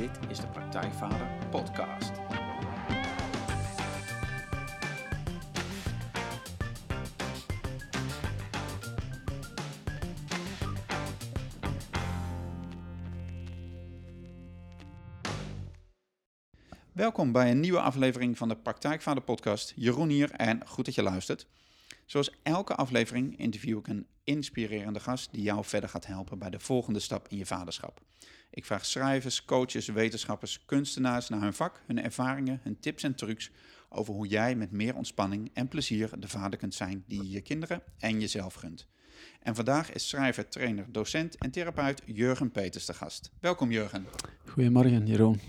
dit is de Praktijkvader Podcast. Welkom bij een nieuwe aflevering van de Praktijkvader Podcast. Jeroen hier en goed dat je luistert. Zoals elke aflevering interview ik een inspirerende gast die jou verder gaat helpen bij de volgende stap in je vaderschap. Ik vraag schrijvers, coaches, wetenschappers, kunstenaars naar hun vak, hun ervaringen, hun tips en trucs over hoe jij met meer ontspanning en plezier de vader kunt zijn die je je kinderen en jezelf gunt. En vandaag is schrijver, trainer, docent en therapeut Jurgen Peters de gast. Welkom Jurgen. Goedemorgen Jeroen.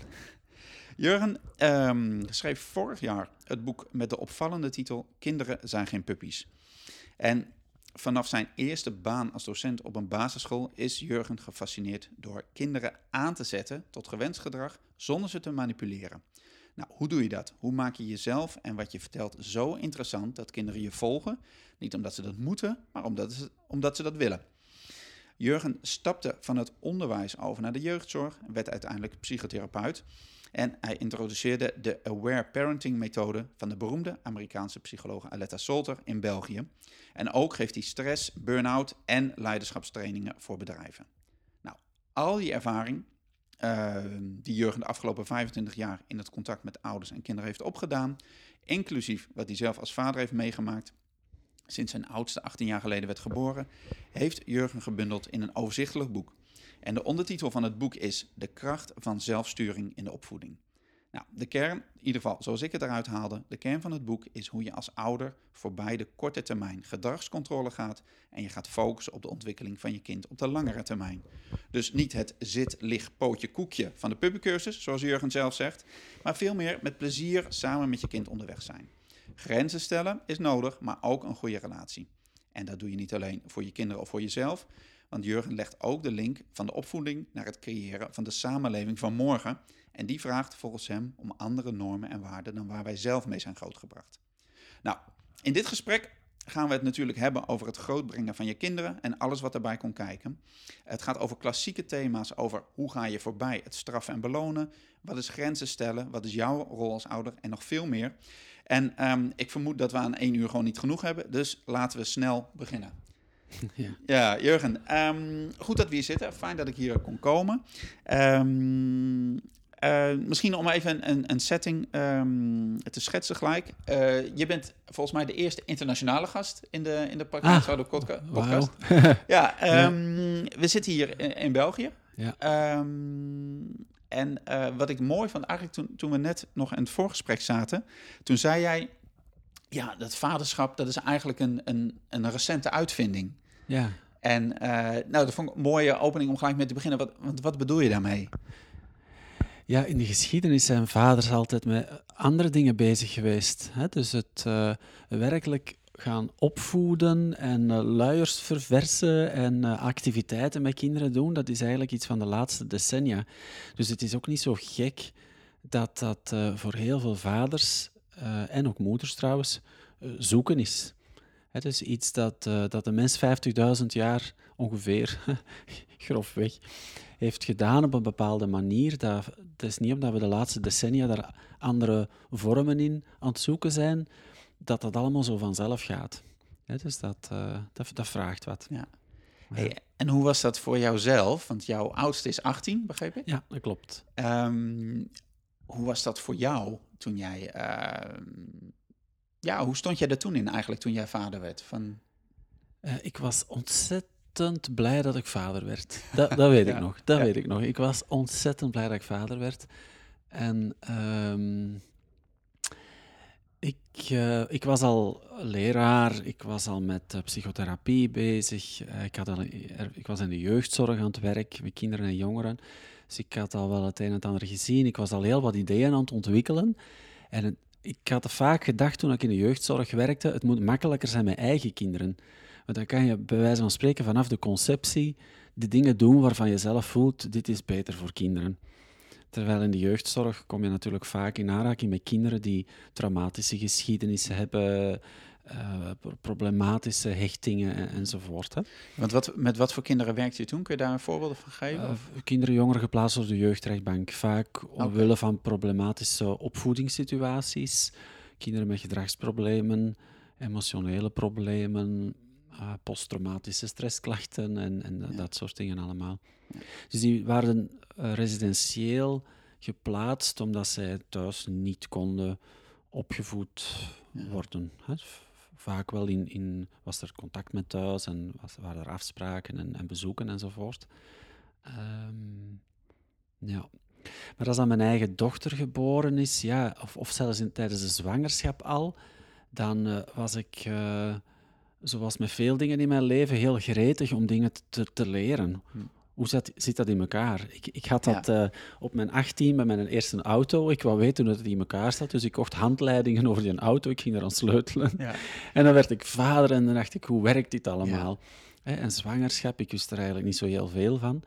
Jurgen um, schreef vorig jaar het boek met de opvallende titel Kinderen zijn geen puppies. En vanaf zijn eerste baan als docent op een basisschool is Jurgen gefascineerd door kinderen aan te zetten tot gewenst gedrag zonder ze te manipuleren. Nou, hoe doe je dat? Hoe maak je jezelf en wat je vertelt zo interessant dat kinderen je volgen? Niet omdat ze dat moeten, maar omdat ze, omdat ze dat willen. Jurgen stapte van het onderwijs over naar de jeugdzorg en werd uiteindelijk psychotherapeut. En hij introduceerde de Aware Parenting methode van de beroemde Amerikaanse psycholoog Aletta Solter in België. En ook geeft hij stress, burn-out en leiderschapstrainingen voor bedrijven. Nou, al die ervaring uh, die Jurgen de afgelopen 25 jaar in het contact met ouders en kinderen heeft opgedaan, inclusief wat hij zelf als vader heeft meegemaakt, sinds zijn oudste 18 jaar geleden werd geboren, heeft Jurgen gebundeld in een overzichtelijk boek. En de ondertitel van het boek is De kracht van zelfsturing in de opvoeding. Nou, de kern, in ieder geval zoals ik het eruit haalde, de kern van het boek is hoe je als ouder voorbij de korte termijn gedragscontrole gaat en je gaat focussen op de ontwikkeling van je kind op de langere termijn. Dus niet het zit, lig, pootje, koekje van de puppycursus, zoals Jurgen zelf zegt, maar veel meer met plezier samen met je kind onderweg zijn. Grenzen stellen is nodig, maar ook een goede relatie. En dat doe je niet alleen voor je kinderen of voor jezelf, want Jurgen legt ook de link van de opvoeding naar het creëren van de samenleving van morgen. En die vraagt volgens hem om andere normen en waarden dan waar wij zelf mee zijn grootgebracht. Nou, in dit gesprek gaan we het natuurlijk hebben over het grootbrengen van je kinderen en alles wat erbij komt kijken. Het gaat over klassieke thema's, over hoe ga je voorbij het straffen en belonen, wat is grenzen stellen, wat is jouw rol als ouder en nog veel meer. En um, ik vermoed dat we aan één uur gewoon niet genoeg hebben, dus laten we snel beginnen. Ja, ja Jurgen, um, goed dat we hier zitten. Fijn dat ik hier kon komen. Um, uh, misschien om even een, een setting um, te schetsen gelijk. Uh, je bent volgens mij de eerste internationale gast in de, in de podcast. Ah, podcast. Wow. ja, we zitten hier in, in België. Ja. en uh, wat ik mooi vond, eigenlijk toen, toen we net nog in het voorgesprek zaten, toen zei jij, ja, dat vaderschap, dat is eigenlijk een, een, een recente uitvinding. Ja. En uh, nou, dat vond ik een mooie opening om gelijk mee te beginnen. Wat, want wat bedoel je daarmee? Ja, in de geschiedenis zijn vaders altijd met andere dingen bezig geweest. Hè? Dus het uh, werkelijk gaan opvoeden en uh, luiers verversen en uh, activiteiten met kinderen doen, dat is eigenlijk iets van de laatste decennia. Dus het is ook niet zo gek dat dat voor heel veel vaders en ook moeders trouwens zoeken is. Het is iets dat, uh, dat de mens 50.000 jaar ongeveer, grofweg, heeft gedaan op een bepaalde manier. Dat, het is niet omdat we de laatste decennia daar andere vormen in aan het zoeken zijn, dat dat allemaal zo vanzelf gaat. dus dat, uh, dat, dat, vraagt wat. Ja. Hey, en hoe was dat voor jouzelf? Want jouw oudste is 18, begreep ik? Ja, dat klopt. Um, hoe was dat voor jou toen jij uh, ja, hoe stond jij er toen in eigenlijk, toen jij vader werd? Van... Uh, ik was ontzettend blij dat ik vader werd. Dat, dat weet ik nog. Dat weet ik nog. Ik was ontzettend blij dat ik vader werd. En um, ik, uh, ik was al leraar, ik was al met uh, psychotherapie bezig. ik, had al, ik was in de jeugdzorg aan het werk met kinderen en jongeren. Dus ik had al wel het een en het ander gezien. Ik was al heel wat ideeën aan het ontwikkelen. En ik had vaak gedacht toen ik in de jeugdzorg werkte, het moet makkelijker zijn met eigen kinderen. Want dan kan je bij wijze van spreken vanaf de conceptie de dingen doen waarvan je zelf voelt, dit is beter voor kinderen. Terwijl in de jeugdzorg kom je natuurlijk vaak in aanraking met kinderen die traumatische geschiedenissen hebben, eh, pro- problematische hechtingen en, enzovoort. Hè. Want wat, met wat voor kinderen werkte je toen? Kun je daar voorbeelden van geven? Eh, kinderen, jongeren geplaatst door de jeugdrechtbank. Vaak omwille van problematische opvoedingssituaties. Kinderen met gedragsproblemen, emotionele problemen, eh, posttraumatische stressklachten en, en Ja. dat soort dingen allemaal. Dus die waren residentieel geplaatst omdat zij thuis niet konden opgevoed Ja. worden. Hè. Vaak wel in, in, was er contact met thuis en was, waren er afspraken en, en bezoeken enzovoort. Ehm, ja. Maar als dan mijn eigen dochter geboren is, ja, of, of zelfs in, tijdens de zwangerschap al, dan eh, was ik, eh, zoals met veel dingen in mijn leven, heel gretig om dingen te, te leren. Hoe zat, zit dat in elkaar? Ik, ik had Ja. dat eh, op mijn 18 met mijn eerste auto. Ik wou weten hoe het in elkaar zat, dus ik kocht handleidingen over die auto. Ik ging eraan sleutelen. ja. En dan werd ik vader en dan dacht ik, hoe werkt dit allemaal? En zwangerschap, ik wist er eigenlijk niet zo heel veel van.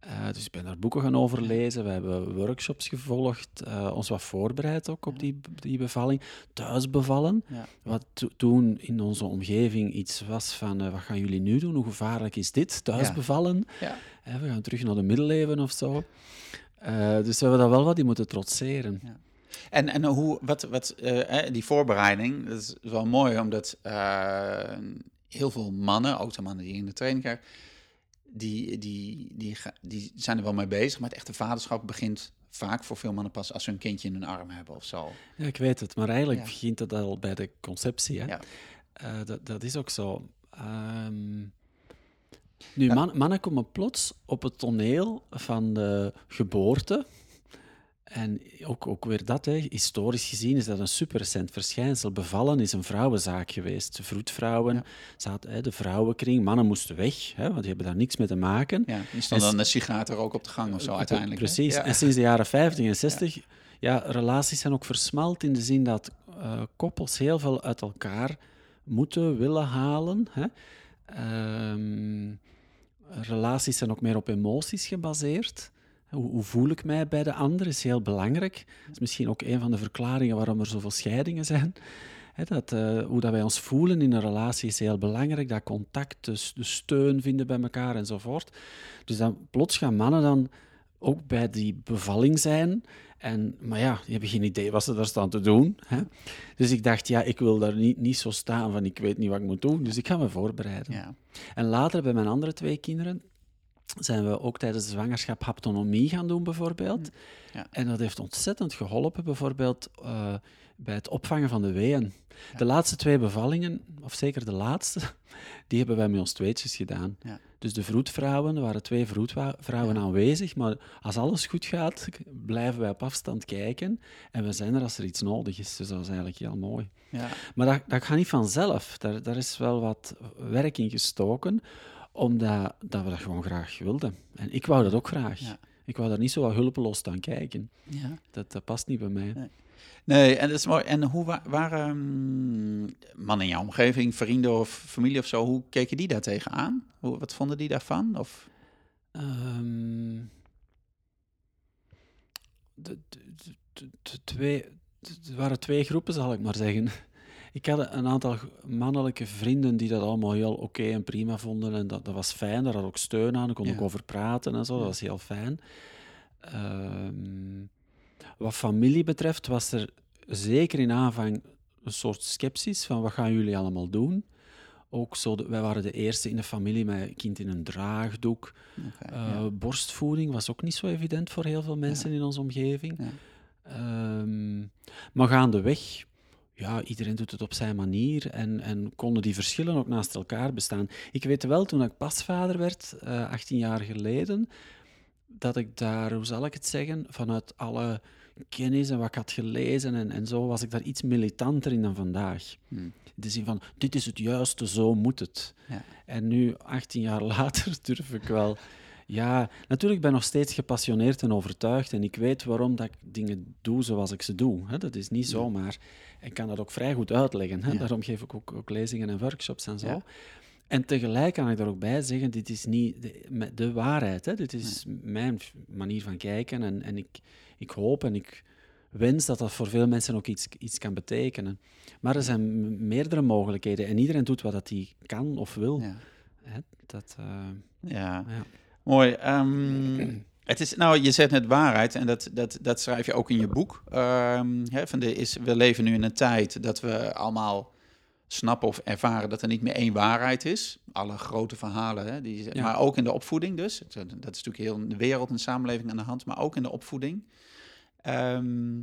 Eh, dus ik ben daar boeken gaan overlezen, we hebben workshops gevolgd, eh, ons wat voorbereid ook op die, die bevalling. Thuis bevallen, Ja. wat to- toen in onze omgeving iets was van, wat gaan jullie nu doen? Hoe gevaarlijk is dit? Thuis Ja. bevallen? Ja. Hè, we gaan terug naar de middeleeuwen of zo. Eh, dus we hebben dat wel wat die moeten trotseren. En, en hoe, wat, wat, eh, die voorbereiding, dat is wel mooi, omdat eh, heel veel mannen, ook de mannen die in de training krijgen, die, die, die, die zijn er wel mee bezig, maar het echte vaderschap begint vaak voor veel mannen pas als ze een kindje in hun arm hebben of zo. Ja, ik weet het, maar eigenlijk Ja. begint het al bij de conceptie. Hè? Ja. Dat, dat is ook zo. Ehm, nu, mannen komen plots op het toneel van de geboorte. En ook, ook weer dat, hè. historisch gezien is dat een super recent verschijnsel. Bevallen is een vrouwenzaak geweest. Vroedvrouwen, Ja. zaten, hè, de vrouwenkring, mannen moesten weg, hè, want die hebben daar niks mee te maken. Ja, die stond dan een sigaretten ook op de gang of zo uiteindelijk. hè? Precies. Ja. En sinds de jaren 50 en 60, ja. relaties zijn ook versmalt in de zin dat eh, koppels heel veel uit elkaar moeten willen halen. Hè. Ehm, relaties zijn ook meer op emoties gebaseerd. Hoe, hoe voel ik mij bij de ander is heel belangrijk. Dat is misschien ook een van de verklaringen waarom er zoveel scheidingen zijn. Dat, eh, hoe dat wij ons voelen in een relatie is heel belangrijk. Dat contact, dus de steun vinden bij elkaar enzovoort. Dus dan plots gaan mannen dan ook bij die bevalling zijn. En, maar ja, die hebben geen idee wat ze daar staan te doen. Hè? Dus ik dacht, ja, ik wil daar niet, niet zo staan van ik weet niet wat ik moet doen. Dus ik ga me voorbereiden. Ja. En later bij mijn andere twee kinderen zijn we ook tijdens de zwangerschap haptonomie gaan doen, bijvoorbeeld. Ja. En dat heeft ontzettend geholpen, bijvoorbeeld eh, bij het opvangen van de weeën. De laatste twee bevallingen, of zeker de laatste, die hebben wij met ons tweetjes gedaan. Ja. Dus de vroedvrouwen, er waren twee vroedvrouwen Ja. aanwezig, maar als alles goed gaat, blijven wij op afstand kijken. En we zijn er als er iets nodig is. Dus dat is eigenlijk heel mooi. Ja. Maar dat, dat gaat niet vanzelf. Daar, daar is wel wat werk in gestoken, omdat dat we dat gewoon graag wilden. En ik wou dat ook graag. Ik wou daar niet zo wat hulpeloos staan kijken. Ja. Dat, dat past niet bij mij. Nee. Nee, en dat is mooi. En hoe wa- waren mm, mannen in jouw omgeving, vrienden of familie of zo, hoe keken die daar tegenaan? Hoe, wat vonden die daarvan? Of, Ehm, de, de, de- twee, er waren twee groepen, zal ik maar zeggen. Ik had een aantal mannelijke vrienden die dat allemaal heel oké en prima vonden. En dat, dat was fijn, daar had ik ook steun aan. Ik kon Ja. ook over praten en zo, dat was heel fijn. Ehm, wat familie betreft was er zeker in aanvang een soort sceptisch van wat gaan jullie allemaal doen. Ook zo, de- wij waren de eerste in de familie met een kind in een draagdoek. Oké, Eh, ja. Borstvoeding was ook niet zo evident voor heel veel mensen in onze omgeving. Ja. Ehm, maar gaandeweg, ja, iedereen doet het op zijn manier en, en konden die verschillen ook naast elkaar bestaan. Ik weet wel, toen ik pasvader werd, eh 18 jaar geleden, dat ik daar, hoe zal ik het zeggen, vanuit alle kennis en wat ik had gelezen en, en zo, was ik daar iets militanter in dan vandaag. Hm. In de zin van, dit is het juiste, zo moet het. Ja. En nu, 18 jaar later, durf ik wel... Ja, natuurlijk ben ik nog steeds gepassioneerd en overtuigd. En ik weet waarom dat ik dingen doe zoals ik ze doe. Hè. Dat is niet zomaar. Ik kan dat ook vrij goed uitleggen. Hè. Ja. Daarom geef ik ook, ook lezingen en workshops en zo. Ja. En tegelijk kan ik daar ook bij zeggen, dit is niet de, waarheid. Hè. Dit is mijn manier van kijken. En, en ik, ik hoop en ik wens dat dat voor veel mensen ook iets, iets kan betekenen. Maar er zijn meerdere mogelijkheden en iedereen doet wat hij kan of wil. Ja. Hè, dat, eh, Ja, ja. mooi. Ehm, het is, nou, je zegt net waarheid en dat, dat, dat schrijf je ook in je boek. Ehm, hè, van de is, we leven nu in een tijd dat we allemaal snappen of ervaren dat er niet meer één waarheid is. Alle grote verhalen, hè, die, Ja. maar ook in de opvoeding dus. Het- Dat is natuurlijk heel de wereld en de samenleving aan de hand, maar ook in de opvoeding. Ehm,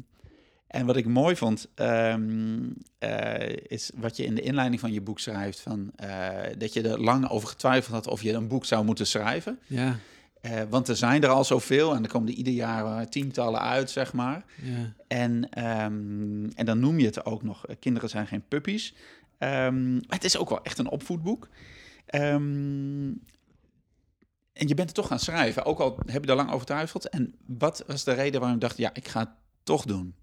en wat ik mooi vond, ehm, eh, is wat je in de inleiding van je boek schrijft, van, eh, dat je er lang over getwijfeld had of je een boek zou moeten schrijven. Ja, Eh, want er zijn er al zoveel en er komen er ieder jaar eh, tientallen uit, zeg maar. ja. En, ehm, en dan noem je het ook nog, eh, kinderen zijn geen puppies. Ehm, het is ook wel echt een opvoedboek. Ehm, en je bent het toch gaan schrijven, ook al heb je daar lang over getwijfeld. En wat was de reden waarom je dacht, ja, ik ga het toch doen?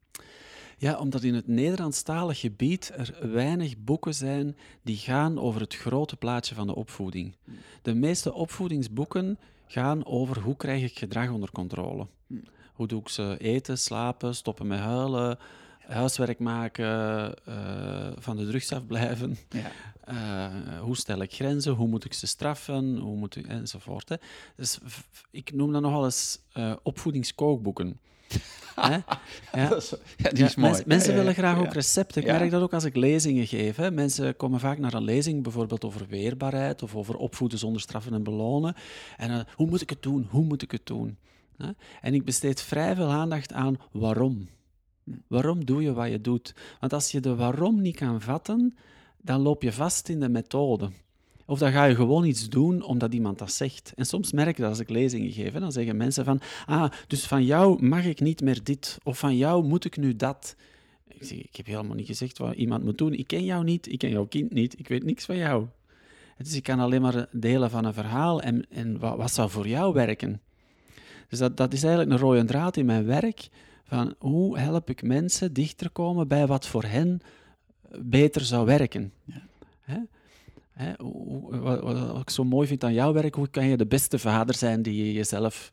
Ja, omdat in het Nederlandstalig gebied er weinig boeken zijn die gaan over het grote plaatje van de opvoeding. De meeste opvoedingsboeken gaan over hoe krijg ik gedrag onder controle. Hmm. Hoe doe ik ze eten, slapen, stoppen met huilen, huiswerk maken, eh, van de drugs afblijven. Ja. Eh, hoe stel ik grenzen? Hoe moet ik ze straffen? Hoe moet ik, enzovoort. Hè. Dus ik noem dat nogal eens eh opvoedingskookboeken. Ja. Dat is, ja, die is mooi. mens- mensen willen graag ook recepten. Ik merk dat ook als ik lezingen geef. Hè. Mensen komen vaak naar een lezing, bijvoorbeeld over weerbaarheid of over opvoeden zonder straffen en belonen. En hoe moet ik het doen? Hoe moet ik het doen? Hè? En ik besteed vrij veel aandacht aan waarom. Waarom doe je wat je doet? Want als je de waarom niet kan vatten, dan loop je vast in de methode. Of dan ga je gewoon iets doen omdat iemand dat zegt. En soms merk ik dat als ik lezingen geef. Dan zeggen mensen van, ah, dus van jou mag ik niet meer dit. Of van jou moet ik nu dat. Ik zeg, ik heb helemaal niet gezegd wat iemand moet doen. Ik ken jou niet, ik ken jouw kind niet, ik weet niks van jou. Dus ik kan alleen maar delen van een verhaal en, en wat, wat zou voor jou werken. Dus dat, dat is eigenlijk een rode draad in mijn werk. Van hoe help ik mensen dichter komen bij wat voor hen beter zou werken. Ja. Hè? Hè? Wat, wat- ik zo mooi vind aan jouw werk, hoe kan je de beste vader zijn die je jezelf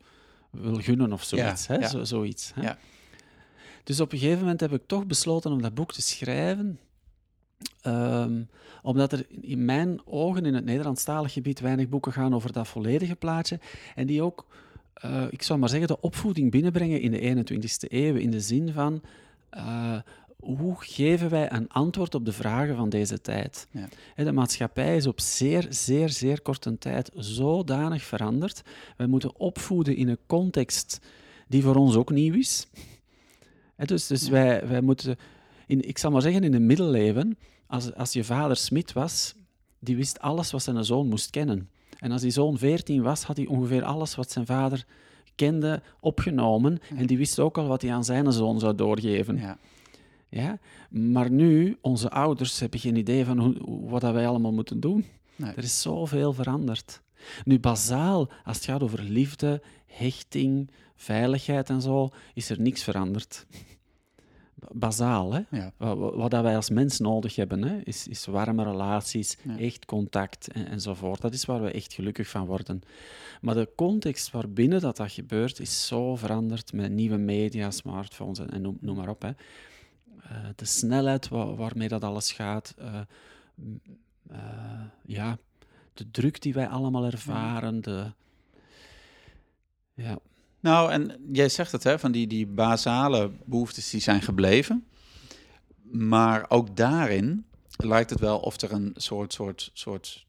wil gunnen of zoiets. Ja, hè? ja. Zo, zoiets hè? Ja. Dus op een gegeven moment heb ik toch besloten om dat boek te schrijven. Ehm, omdat er in mijn ogen in het Nederlandstalig gebied weinig boeken gaan over dat volledige plaatje. En die ook, eh, ik zou maar zeggen, de opvoeding binnenbrengen in de 21ste eeuw. In de zin van, eh, hoe geven wij een antwoord op de vragen van deze tijd? Ja. De maatschappij is op zeer, zeer, zeer korte tijd zodanig veranderd. Wij moeten opvoeden in een context die voor ons ook nieuw is. Dus dus Ja. wij, wij moeten, in, ik zal maar zeggen, in de middeleeuwen, als, als je vader smid was, die wist alles wat zijn zoon moest kennen. En als die zoon 14 was, had hij ongeveer alles wat zijn vader kende opgenomen. Ja. En die wist ook al wat hij aan zijn zoon zou doorgeven. Ja. Ja? Maar nu, onze ouders hebben geen idee van hoe, hoe- wat dat wij allemaal moeten doen. Nee. Er is zoveel veranderd. Nu, bazaal, als het gaat over liefde, hechting, veiligheid en zo, is er niks veranderd. Bazaal, hè? Ja. Wat, wat- wij als mens nodig hebben, hè? Is, is warme relaties, Ja. echt contact en, enzovoort. Dat is waar we echt gelukkig van worden. Maar de context waarbinnen dat, dat gebeurt, is zo veranderd met nieuwe media, smartphones en, en noem, noem maar op. Hè. Eh, de snelheid wa- waarmee dat alles gaat, eh, eh, ja, de druk die wij allemaal ervaren, de... Ja, Nou, en jij zegt het, hè, van die, die basale behoeftes die zijn gebleven. Maar ook daarin lijkt het wel of er een soort, soort, soort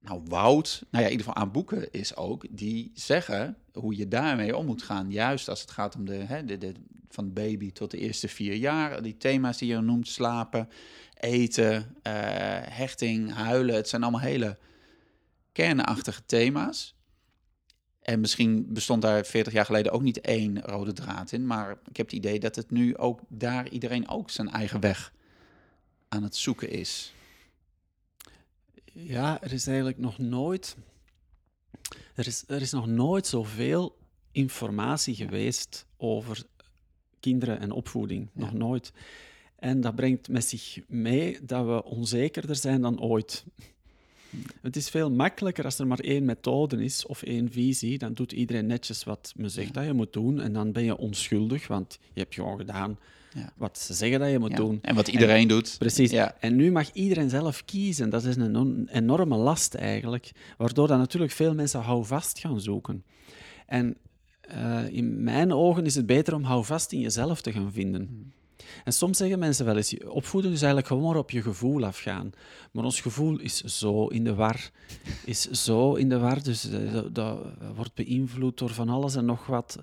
nou, woud, nou ja, in ieder geval aan boeken is ook, die zeggen hoe je daarmee om moet gaan. Juist als het gaat om de, hè, de, van baby tot de eerste vier jaar, die thema's die je noemt, slapen, eten, eh, hechting, huilen. Het zijn allemaal hele kernachtige thema's. En misschien bestond daar 40 jaar geleden ook niet één rode draad in. Maar ik heb het idee dat het nu ook daar iedereen ook zijn eigen weg aan het zoeken is. Ja, er is eigenlijk nog nooit. Er is, er is nog nooit zoveel informatie geweest over kinderen en opvoeding. Nog nooit. En dat brengt met zich mee dat we onzekerder zijn dan ooit. Het is veel makkelijker als er maar één methode is of één visie. Dan doet iedereen netjes wat men zegt dat je moet doen. En dan ben je onschuldig, want je hebt gewoon gedaan Ja. wat ze zeggen dat je moet Ja. doen. En wat iedereen doet. Precies. Ja. En nu mag iedereen zelf kiezen. Dat is een enorm- enorme last eigenlijk. Waardoor dan natuurlijk veel mensen houvast gaan zoeken. En eh, in mijn ogen is het beter om houvast in jezelf te gaan vinden. En soms zeggen mensen wel eens, opvoeding is eigenlijk gewoon op je gevoel afgaan. Maar ons gevoel is zo in de war. Is zo in de war, dus eh, dat, dat wordt beïnvloed door van alles en nog wat.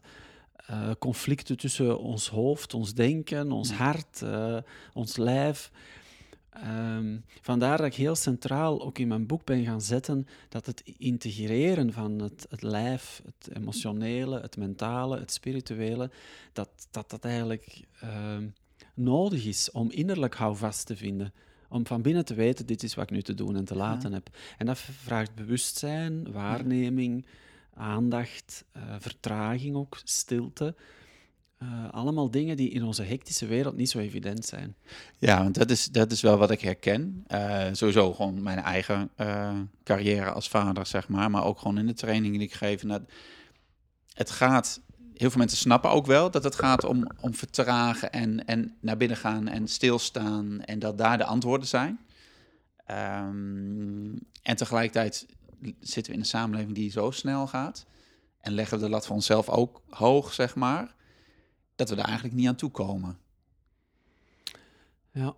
eh, conflicten tussen ons hoofd, ons denken, ons hart, eh, ons lijf. Ehm, vandaar dat ik heel centraal ook in mijn boek ben gaan zetten dat het integreren van het, het lijf, het emotionele, het mentale, het spirituele, dat dat, dat eigenlijk ehm, nodig is om innerlijk houvast te vinden. Om van binnen te weten, dit is wat ik nu te doen en te laten heb. En dat vraagt bewustzijn, waarneming, aandacht, eh, vertraging ook, stilte. Eh, allemaal dingen die in onze hectische wereld niet zo evident zijn. Ja, want dat is, dat is wel wat ik herken. Eh, sowieso gewoon mijn eigen carrière als vader, zeg maar. Maar ook gewoon in de trainingen die ik geef. En dat, het gaat, heel veel mensen snappen ook wel dat het gaat om, om vertragen en, en naar binnen gaan en stilstaan. En dat daar de antwoorden zijn. Ehm, en tegelijkertijd zitten we in een samenleving die zo snel gaat. En leggen we de lat voor onszelf ook hoog, zeg maar. Dat we daar eigenlijk niet aan toe komen. Ja.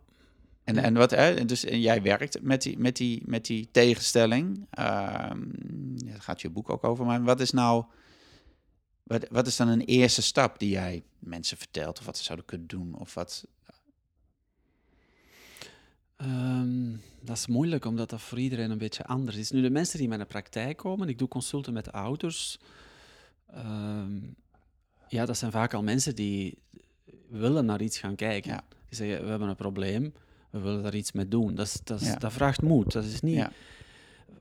En, en wat, hè, dus en jij werkt met die, met die, met die tegenstelling. Ehm daar gaat je boek ook over. Maar wat is nou, wat, wat is dan een eerste stap die jij mensen vertelt? Of wat ze zouden kunnen doen? Of wat, Ehm, dat is moeilijk, omdat dat voor iedereen een beetje anders is. Nu, de mensen die in mijn praktijk komen, ik doe consulten met ouders. ehm, ja, dat zijn vaak al mensen die willen naar iets gaan kijken. Ja. Die zeggen, we hebben een probleem, we willen daar iets mee doen. Dat, is, dat, is- Ja. dat vraagt moed. Dat is niet... Ja.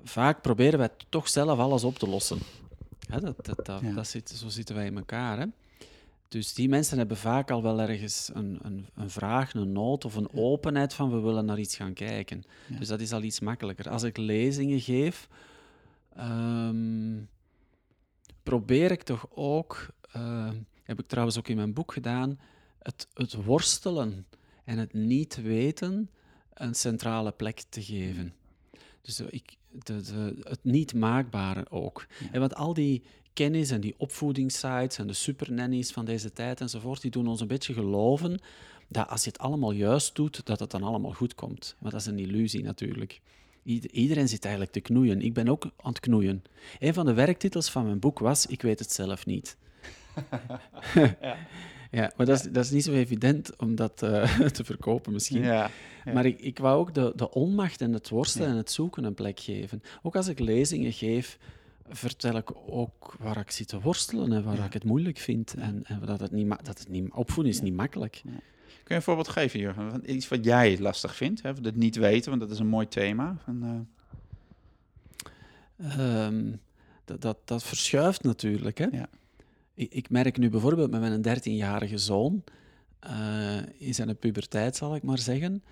Vaak proberen wij toch zelf alles op te lossen. Hè, dat, dat, dat, Ja. dat zit, zo zitten wij in elkaar. Hè? Dus die mensen hebben vaak al wel ergens een, een, een vraag, een nood of een openheid van we willen naar iets gaan kijken. Ja. Dus dat is al iets makkelijker. Als ik lezingen geef, ehm, probeer ik toch ook, eh, heb ik trouwens ook in mijn boek gedaan, het, het worstelen en het niet weten een centrale plek te geven. Dus ik, de, de, het niet maakbare ook. Ja. En want al die kennis en die opvoedingssites en de supernannies van deze tijd enzovoort, die doen ons een beetje geloven dat als je het allemaal juist doet, dat het dan allemaal goed komt. Maar dat is een illusie natuurlijk. Ied- Iedereen zit eigenlijk te knoeien. Ik ben ook aan het knoeien. Een van de werktitels van mijn boek was Ik weet het zelf niet. ja. maar dat is, dat is niet zo evident om dat eh, te verkopen misschien. Ja. Ja. Maar ik, ik wou ook de, de onmacht en het worstelen Ja. en het zoeken een plek geven. Ook als ik lezingen geef, vertel ik ook waar ik zit te worstelen en waar Ja. ik het moeilijk vind. En, en dat het niet, dat het niet, opvoeden is Ja. niet makkelijk. Kun je een voorbeeld geven, Jurgen? Van Iets wat jij lastig vindt, hè? het niet weten, want dat is een mooi thema. Van, eh, Ehm, dat, dat, dat verschuift natuurlijk. Hè? Ja. Ik, ik merk nu bijvoorbeeld met mijn 13-jarige zoon, eh, in zijn puberteit zal ik maar zeggen,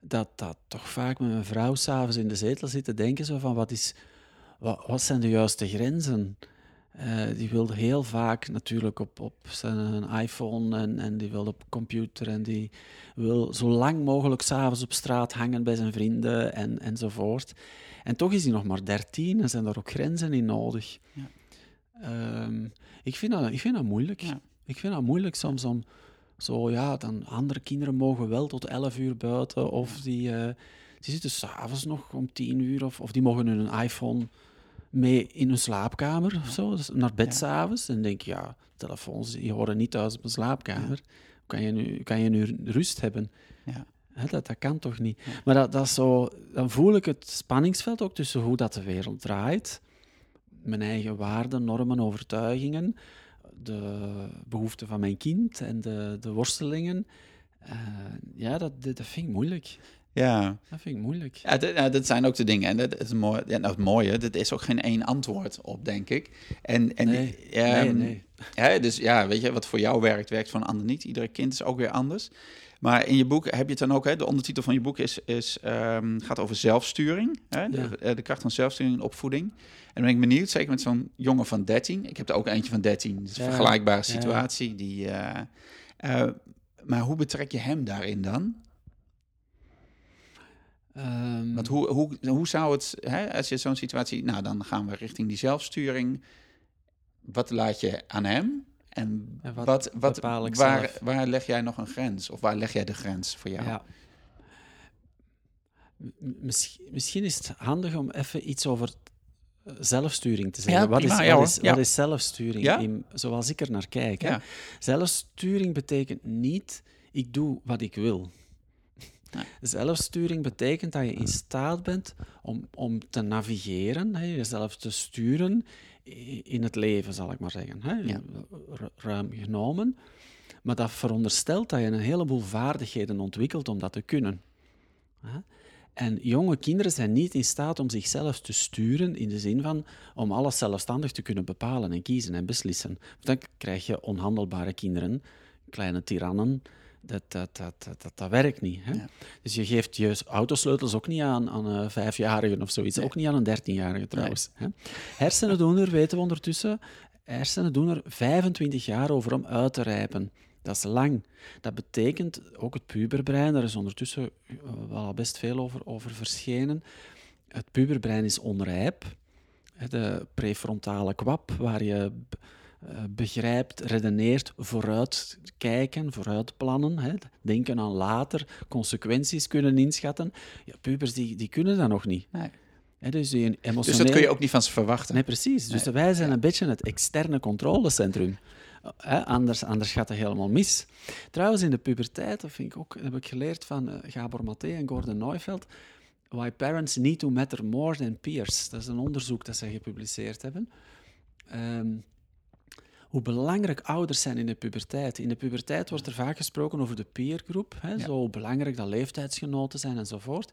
dat dat toch vaak met mijn vrouw s'avonds in de zetel zit te denken zo van wat, is, wat, wat zijn de juiste grenzen? Eh, die wilde heel vaak natuurlijk op, op zijn iPhone en, en die wil op computer en die wil zo lang mogelijk s'avonds op straat hangen bij zijn vrienden en, enzovoort. En toch is hij nog maar 13 en zijn daar ook grenzen in nodig. Ja. Ehm, ik, vind dat, ik vind dat moeilijk. Ja. Ik vind dat moeilijk soms om zo, ja, dan andere kinderen mogen wel tot 11 uur buiten of die, eh, die zitten s'avonds nog om 10 uur of, of die mogen hun iPhone mee in hun slaapkamer of zo, dus naar bed Ja. s'avonds. En dan denk je, ja, telefoons die horen niet thuis op een slaapkamer. Kan je nu, kan je nu rust hebben? Ja. Dat, dat kan toch niet? Maar dat, dat zo, dan voel ik het spanningsveld ook tussen hoe dat de wereld draait, mijn eigen waarden, normen, overtuigingen, de behoeften van mijn kind en de, de worstelingen. Eh, ja, dat, dat, dat vind ik moeilijk. ja. Dat vind ik moeilijk. Ja, dat, ja, dat zijn ook de dingen. En dat is mooi. Ja, nou, het mooie, dat is ook geen één antwoord op, denk ik. En, en nee, nee, nee. Hè, dus ja, weet je, wat voor jou werkt, werkt voor een ander niet. Iedere kind is ook weer anders. Maar in je boek heb je het dan ook, hè, de ondertitel van je boek is, is, ehm, gaat over zelfsturing. Hè, de, Ja. eh, de kracht van zelfsturing in opvoeding. En dan ben ik benieuwd, zeker met zo'n jongen van 13. Ik heb er ook eentje van 13. Het is een Ja. vergelijkbare Ja. situatie. Die, eh, eh, maar hoe betrek je hem daarin dan? Ehm, Want hoe, hoe, hoe zou het, hè, als je zo'n situatie, nou dan gaan we richting die zelfsturing. Wat laat je aan hem? En En wat wat, wat, bepaal ik waar, zelf? waar leg jij nog een grens? Of waar leg jij de grens voor jou? Ja. Misschien, misschien is het handig om even iets over zelfsturing te zeggen. Ja, wat, is, ja, wat, is, Ja. wat is zelfsturing? In, zoals ik er naar kijk. Hè? Zelfsturing betekent niet, ik doe wat ik wil. Nee. Zelfsturing betekent dat je in staat bent om, om te navigeren, hè, jezelf te sturen in het leven, zal ik maar zeggen. Hè, Ja. Ruim genomen. Maar dat veronderstelt dat je een heleboel vaardigheden ontwikkelt om dat te kunnen. Hè. En jonge kinderen zijn niet in staat om zichzelf te sturen in de zin van om alles zelfstandig te kunnen bepalen en kiezen en beslissen. Dan krijg je onhandelbare kinderen, kleine tirannen. Dat, dat, dat, dat, dat, dat werkt niet. Hè? Ja. Dus je geeft je autosleutels ook niet aan, aan een vijfjarigen of zoiets. Nee. Ook niet aan een dertienjarige trouwens. Hè? Hersenen doen er, weten we ondertussen, hersenen doen er 25 jaar over om uit te rijpen. Dat is lang. Dat betekent ook het puberbrein, daar is ondertussen eh, wel al best veel over, over verschenen. Het puberbrein is onrijp. De prefrontale kwap, waar je begrijpt, redeneert, vooruit kijken, vooruit plannen, hè, denken aan later, consequenties kunnen inschatten. Ja, pubers die, die kunnen dat nog niet. Nee. Hè, dus, die emotioneel... Dus dat kun je ook niet van ze verwachten. Nee, precies. Dus wij zijn een beetje het externe controlecentrum. Eh, anders, anders gaat het helemaal mis. Trouwens, in de puberteit, dat vind ik ook, heb ik geleerd van eh, Gabor Maté en Gordon Neufeld, Why Parents Need to Matter More Than Peers. Dat is een onderzoek dat zij gepubliceerd hebben. Ehm, hoe belangrijk ouders zijn in de puberteit. In de puberteit wordt er vaak gesproken over de peergroep, hè, Ja. zo belangrijk dat leeftijdsgenoten zijn enzovoort.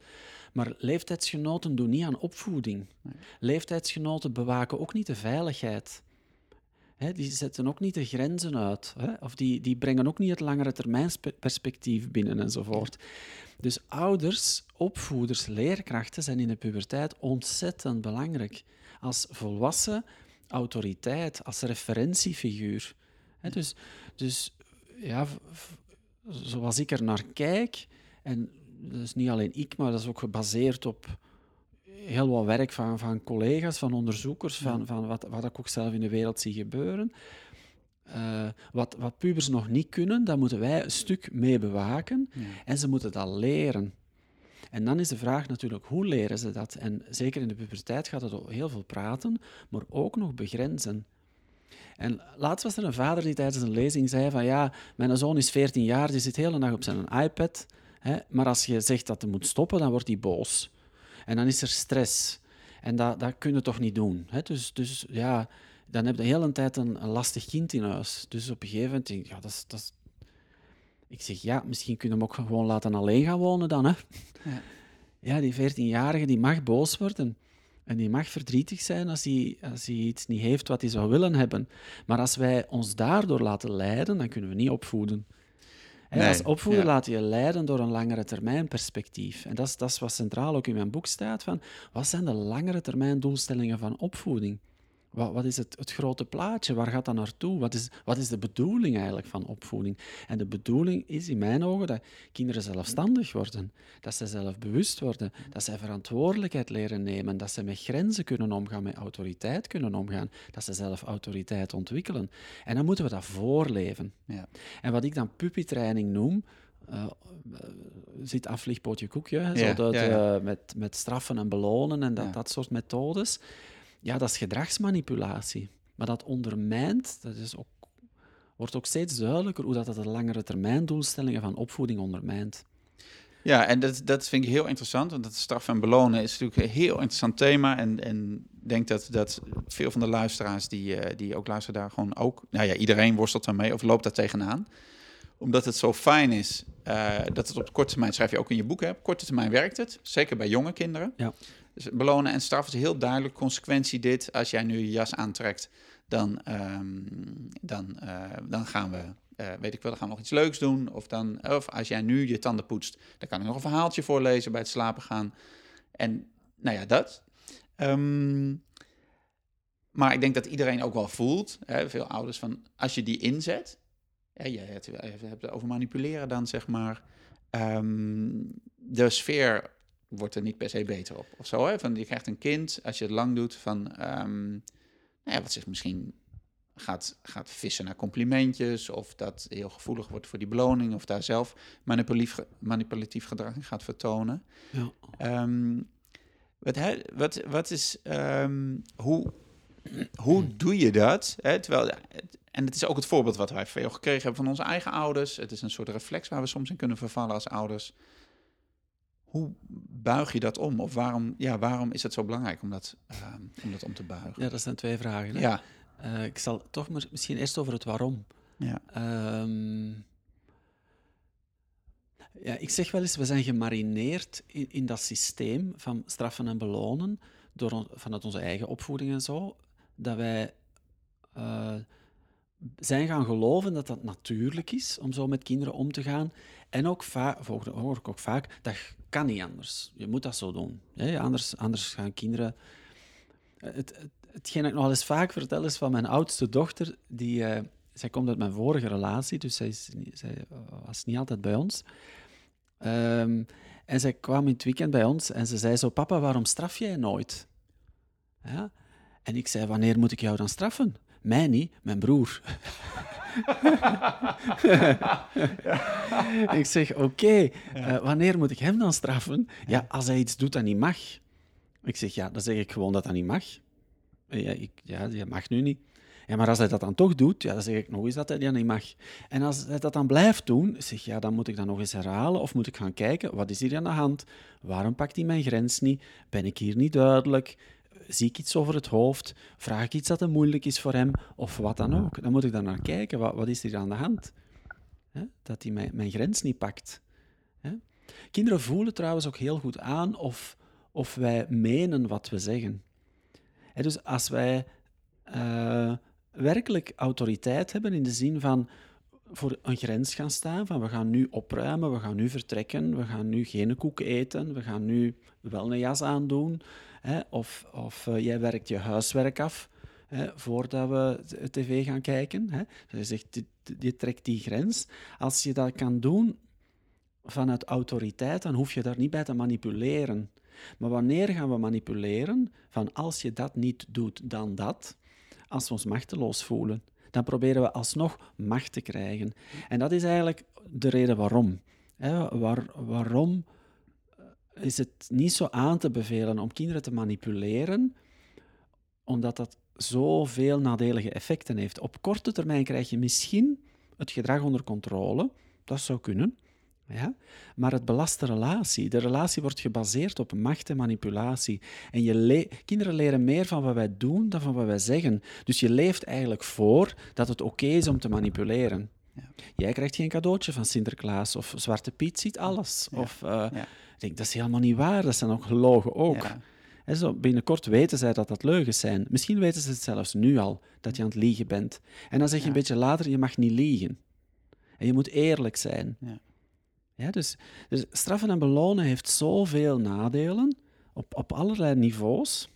Maar leeftijdsgenoten doen niet aan opvoeding. Leeftijdsgenoten bewaken ook niet de veiligheid. Hè, die zetten ook niet de grenzen uit. Hè, of die, die brengen ook niet het langere termijnsperspectief binnen enzovoort. Dus ouders, opvoeders, leerkrachten zijn in de puberteit ontzettend belangrijk. Als volwassen autoriteit, als referentiefiguur. Dus, dus ja, zoals ik er naar kijk, en dat is niet alleen ik, maar dat is ook gebaseerd op heel wat werk van, van collega's, van onderzoekers, van, van wat, wat ik ook zelf in de wereld zie gebeuren. Eh, wat, wat pubers nog niet kunnen, dat moeten wij een stuk mee bewaken. Ja. En ze moeten dat leren. En dan is de vraag natuurlijk, hoe leren ze dat? En zeker in de puberteit gaat het over heel veel praten, maar ook nog begrenzen. En laatst was er een vader die tijdens een lezing zei van ja, mijn zoon is 14 jaar, die zit de hele dag op zijn iPad, hè, maar als je zegt dat hij moet stoppen, dan wordt hij boos. En dan is er stress. En dat, dat kun je toch niet doen. Hè? Dus, dus ja, dan heb je de hele tijd een, lastig kind in huis. Dus op een gegeven moment ja, dat dat is... Ik zeg, ja, misschien kunnen we hem ook gewoon laten alleen gaan wonen dan, hè. Ja. Ja, die 14-jarige, die mag boos worden. En die mag verdrietig zijn als hij, als hij iets niet heeft wat hij zou willen hebben. Maar als wij ons daardoor laten leiden, dan kunnen we niet opvoeden. Nee, als opvoeder ja. laat je leiden door een langere termijn perspectief. En dat is, dat is wat centraal ook in mijn boek staat. Van, wat zijn de langere termijn doelstellingen van opvoeding? Wat, wat is het, het grote plaatje? Waar gaat dat naartoe? Wat is, wat is de bedoeling eigenlijk van opvoeding? En de bedoeling is in mijn ogen dat kinderen zelfstandig worden. Dat ze zelfbewust worden. Dat ze verantwoordelijkheid leren nemen. Dat ze met grenzen kunnen omgaan, met autoriteit kunnen omgaan. Dat ze zelf autoriteit ontwikkelen. En dan moeten we dat voorleven. Ja. En wat ik dan puppytraining noem, eh, zit afvliegpootje koekje, hè, zo Ja, dat, ja, ja. eh, met, met straffen en belonen en dat, dat soort methodes. Ja, dat is gedragsmanipulatie. Maar dat ondermijnt, dat is ook, wordt ook steeds duidelijker hoe dat, dat de langere termijn doelstellingen van opvoeding ondermijnt. Ja, en dat, dat vind ik heel interessant, want dat straf en belonen is natuurlijk een heel interessant thema. En, en ik denk dat, dat veel van de luisteraars die, eh, die ook luisteren daar gewoon ook... Nou ja, iedereen worstelt daarmee of loopt daar tegenaan. Omdat het zo fijn is eh, dat het op korte termijn, schrijf je ook in je boek, hè, op korte termijn werkt het. Zeker bij jonge kinderen. Ja. Dus belonen en straf is heel duidelijk. Consequentie dit, als jij nu je jas aantrekt, dan, ehm, dan, eh, dan gaan we eh, weet ik wel, dan gaan we nog iets leuks doen. Of, dan, of als jij nu je tanden poetst, dan kan ik nog een verhaaltje voorlezen bij het slapen gaan. En nou ja, dat. Ehm, maar ik denk dat iedereen ook wel voelt, hè, veel ouders, van als je die inzet, hebt, je hebt het over manipuleren dan, zeg maar, ehm, de sfeer wordt er niet per se beter op. Of zo, hè? Van, je krijgt een kind, als je het lang doet, van, ehm, nou ja, wat zich misschien gaat, gaat vissen naar complimentjes, of dat heel gevoelig wordt voor die beloning, of daar zelf manipulatief, manipulatief gedrag in gaat vertonen. Ja. Ehm, wat, wat, wat is, ehm, hoe, hoe doe je dat? Hè? Terwijl, en het is ook het voorbeeld wat wij veel gekregen hebben van onze eigen ouders. Het is een soort reflex waar we soms in kunnen vervallen als ouders. Hoe buig je dat om? Of waarom, ja, waarom is het zo belangrijk om dat, ehm, om dat om te buigen? ja, dat zijn twee vragen. hè. Ja, Eh, ik zal toch maar misschien eerst over het waarom. ja, Ehm, ja, ik zeg wel eens, we zijn gemarineerd in, in dat systeem van straffen en belonen, door on- vanuit onze eigen opvoeding en zo, dat wij eh, zijn gaan geloven dat dat natuurlijk is om zo met kinderen om te gaan. En ook vaak, hoor ik ook vaak, dat kan niet anders. Je moet dat zo doen. Hè? Anders, anders gaan kinderen... Het, het, hetgeen ik nog eens vaak vertel is van mijn oudste dochter, die... eh, zij komt uit mijn vorige relatie, dus zij, zij was niet altijd bij ons. Ehm, en zij kwam in het weekend bij ons en ze zei zo, papa, waarom straf jij nooit? Ja? En ik zei, wanneer moet ik jou dan straffen? Mij niet, mijn broer. ik zeg, oké, eh, wanneer moet ik hem dan straffen? Ja, als hij iets doet dat niet mag. Ik zeg, ja, dan zeg ik gewoon dat dat niet mag. Eh, Ja, ik, ja, dat mag nu niet. Ja, maar als hij dat dan toch doet, ja, dan zeg ik nog eens dat hij dat niet mag. En als hij dat dan blijft doen, zeg ik, ja, dan moet ik dat nog eens herhalen. Of moet ik gaan kijken, wat is hier aan de hand? Waarom pakt hij mijn grens niet? Ben ik hier niet duidelijk? Zie ik iets over het hoofd? Vraag ik iets dat te moeilijk is voor hem? Of wat dan ook. Dan moet ik daar naar kijken. Wat, wat is hier aan de hand? Hè? Dat hij mijn, mijn grens niet pakt. Kinderen voelen trouwens ook heel goed aan of, of wij menen wat we zeggen. Dus als wij eh, werkelijk autoriteit hebben in de zin van voor een grens gaan staan, van we gaan nu opruimen, we gaan nu vertrekken, we gaan nu geen koek eten, we gaan nu wel een jas aandoen, hè, of, of eh, jij werkt je huiswerk af hè, voordat we tv gaan kijken. Hè. Dus je zegt, dit- trekt die grens. Als je dat kan doen vanuit autoriteit, dan hoef je daar niet bij te manipuleren. Maar wanneer gaan we manipuleren? Van als je dat niet doet, dan dat. Als we ons machteloos voelen, dan proberen we alsnog macht te krijgen. En dat is eigenlijk de reden waarom. Waarom is het niet zo aan te bevelen om kinderen te manipuleren? Omdat dat zoveel nadelige effecten heeft. Op korte termijn krijg je misschien het gedrag onder controle. Dat zou kunnen. Ja? Maar het belast de relatie. De relatie wordt gebaseerd op macht en manipulatie. En je le- kinderen leren meer van wat wij doen dan van wat wij zeggen. Dus je leeft eigenlijk voor dat het oké is om te manipuleren. Ja. Jij krijgt geen cadeautje van Sinterklaas of Zwarte Piet ziet alles. Ja. Of, eh, Ja. Ik denk, dat is helemaal niet waar. Dat zijn ook gelogen ook. Ja. Zo, binnenkort weten zij dat dat leugens zijn. Misschien weten ze het zelfs nu al, dat je aan het liegen bent. En dan zeg je Ja. een beetje later, je mag niet liegen. En je moet eerlijk zijn. Ja. Ja, dus, dus straffen en belonen heeft zoveel nadelen, op, op allerlei niveaus,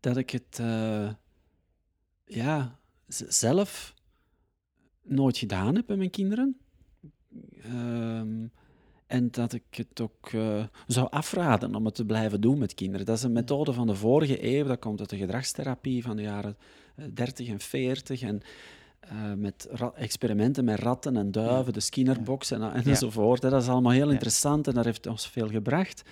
dat ik het eh, ja, zelf nooit gedaan heb bij mijn kinderen. Ehm, en dat ik het ook eh, zou afraden om het te blijven doen met kinderen. Dat is een methode van de vorige eeuw, dat komt uit de gedragstherapie van de jaren eh, 30 en 40. En eh, met experimenten met ratten en duiven, de Skinnerbox en, en Ja. enzovoort. Dat is allemaal heel Ja. interessant en dat heeft ons veel gebracht.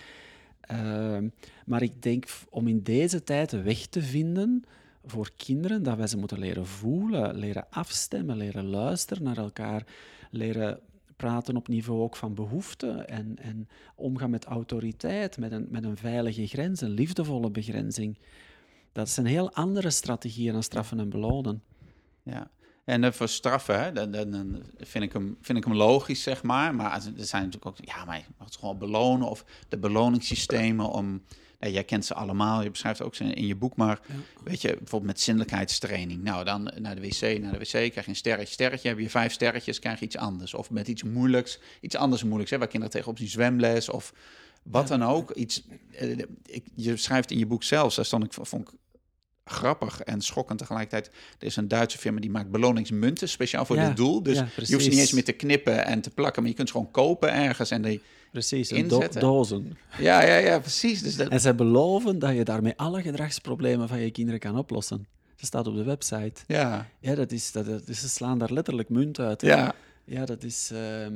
Ehm, maar ik denk om in deze tijd een weg te vinden voor kinderen, dat wij ze moeten leren voelen, leren afstemmen, leren luisteren naar elkaar, leren praten op niveau ook van behoeften en, en omgaan met autoriteit, met een, met een veilige grens, een liefdevolle begrenzing. Dat zijn heel andere strategieën dan straffen en belonen. Ja, En eh, voor straffen, hè, dan, dan, vind, ik hem, vind ik hem logisch, zeg maar. Maar er zijn natuurlijk ook, ja, maar je mag het gewoon belonen. Of de beloningssystemen om... Jij kent ze allemaal, je beschrijft ook ze in je boek. Maar weet je, bijvoorbeeld met zindelijkheidstraining. Nou, dan naar de wc, naar de wc, krijg je een sterretje, sterretje. Heb je vijf sterretjes, krijg je iets anders. Of met iets moeilijks, iets anders moeilijks. Hè, waar kinderen tegenop zien zwemles of wat dan ook. Iets, eh, ik, je schrijft in je boek zelfs, daar stond ik, vond ik grappig en schokkend tegelijkertijd. Er is een Duitse firma die maakt beloningsmunten speciaal voor Ja, dit doel. Dus ja, je hoeft ze niet eens meer te knippen en te plakken, maar je kunt ze gewoon kopen ergens. En die, Precies, een do- dozen. ja, ja, ja, precies. Dus dat, En zij beloven dat je daarmee alle gedragsproblemen van je kinderen kan oplossen. Dat staat op de website. ja, Ja, dat is, dat, dat- ze slaan daar letterlijk munt uit. hè. ja. Ja, dat is... ehm,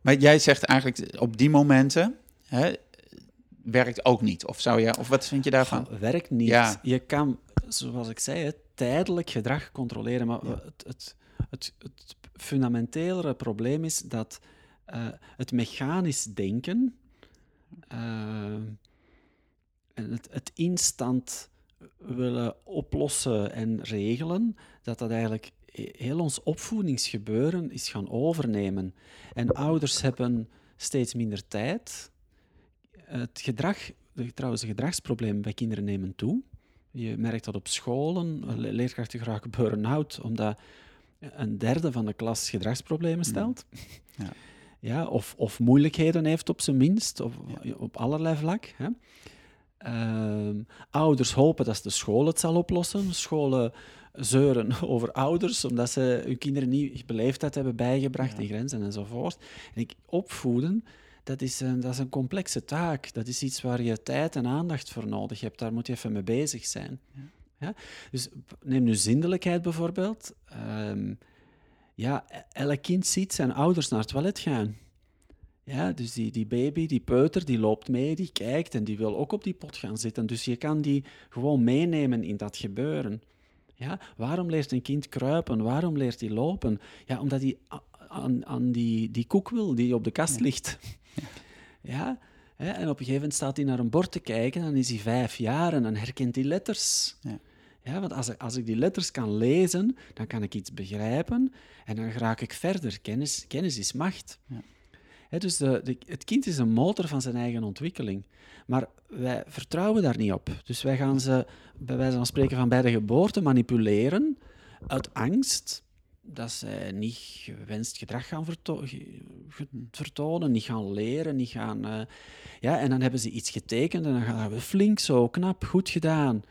Maar jij zegt eigenlijk op die momenten hè, werkt ook niet. Of zou je, of wat vind je daarvan? Goh, werkt niet. Ja. Je kan, zoals ik zei, tijdelijk gedrag controleren. Maar Ja. het, het, het, het fundamentelere probleem is dat eh, het mechanisch denken eh, en het, het instant willen oplossen en regelen, dat dat eigenlijk he- heel ons opvoedingsgebeuren is gaan overnemen. En ouders hebben steeds minder tijd. Het gedrag, trouwens, de gedragsproblemen bij kinderen nemen toe. Je merkt dat op scholen. Le- Leerkrachten geraken burn-out omdat een derde van de klas gedragsproblemen stelt. Ja. Ja, of, of moeilijkheden heeft op zijn minst, of, op allerlei vlak. Hè. Ehm, ouders hopen dat de school het zal oplossen. Scholen zeuren over ouders, omdat ze hun kinderen niet beleefdheid hebben bijgebracht, die grenzen enzovoort. En ik, opvoeden, dat is, een, dat is een complexe taak. Dat is iets waar je tijd en aandacht voor nodig hebt. Daar moet je even mee bezig zijn. Ja? Dus p- neem nu zindelijkheid bijvoorbeeld. Ehm, ja, e- elk kind ziet zijn ouders naar het toilet gaan. Ja, dus die, die baby, die peuter, die loopt mee, die kijkt en die wil ook op die pot gaan zitten. Dus je kan die gewoon meenemen in dat gebeuren. Ja, waarom leert een kind kruipen? Waarom leert hij lopen? Ja, omdat hij aan, aan die, die koek wil die op de kast ligt. Ja, hè, en op een gegeven moment staat hij naar een bord te kijken, dan is hij vijf jaar en dan herkent hij letters. Ja. Ja, want als ik, als ik die letters kan lezen, dan kan ik iets begrijpen en dan raak ik verder. Kennis, kennis is macht. Ja. Dus de, de, het kind is een motor van zijn eigen ontwikkeling. Maar wij vertrouwen daar niet op. Dus wij gaan ze, bij wijze van spreken, van bij de geboorte manipuleren uit angst dat zij niet gewenst gedrag gaan verto- vertonen, niet gaan leren, niet gaan... eh, ja, en dan hebben ze iets getekend en dan gaan we flink zo, knap, goed gedaan.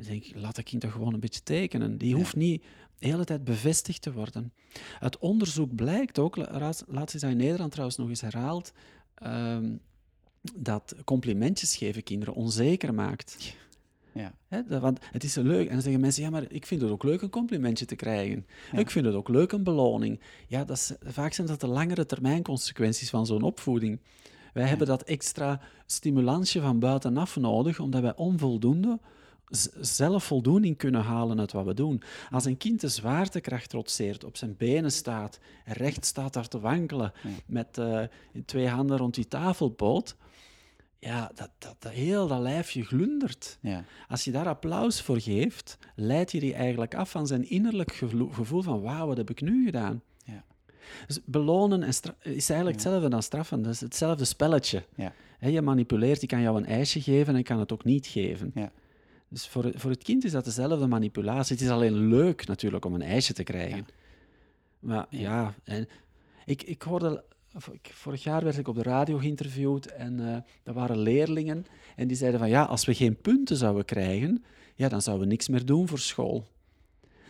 En denk ik, laat dat kind toch gewoon een beetje tekenen. Die hoeft niet de hele tijd bevestigd te worden. Uit onderzoek blijkt ook, la- laatst is dat in Nederland trouwens nog eens herhaald, ehm, dat complimentjes geven kinderen onzeker maakt. Ja. Hè, dat- want het is leuk. En dan zeggen mensen, ja, maar ik vind het ook leuk een complimentje te krijgen. Ja. Ik vind het ook leuk een beloning. Ja, dat is, vaak zijn dat de langere termijn consequenties van zo'n opvoeding. Wij hebben dat extra stimulansje van buitenaf nodig, omdat wij onvoldoende zelf voldoening kunnen halen uit wat we doen. Als een kind de zwaartekracht trotseert, op zijn benen staat, en recht staat daar te wankelen, Ja. met eh, twee handen rond die tafelpoot, ja, dat, dat, dat heel dat lijfje glundert. Ja. Als je daar applaus voor geeft, leid je die eigenlijk af van zijn innerlijk gevoel, van wauw, wat heb ik nu gedaan? Ja. Dus belonen en is eigenlijk hetzelfde dan straffen. Dat is hetzelfde spelletje. Je manipuleert, die kan jou een ijsje geven en kan het ook niet geven. Dus voor, het- voor het kind is dat dezelfde manipulatie. Het is alleen leuk natuurlijk om een ijsje te krijgen. Maar ja, en ik, ik hoorde... Vorig jaar werd ik op de radio geïnterviewd en er waren leerlingen en die zeiden van ja, als we geen punten zouden krijgen, ja, dan zouden we niks meer doen voor school.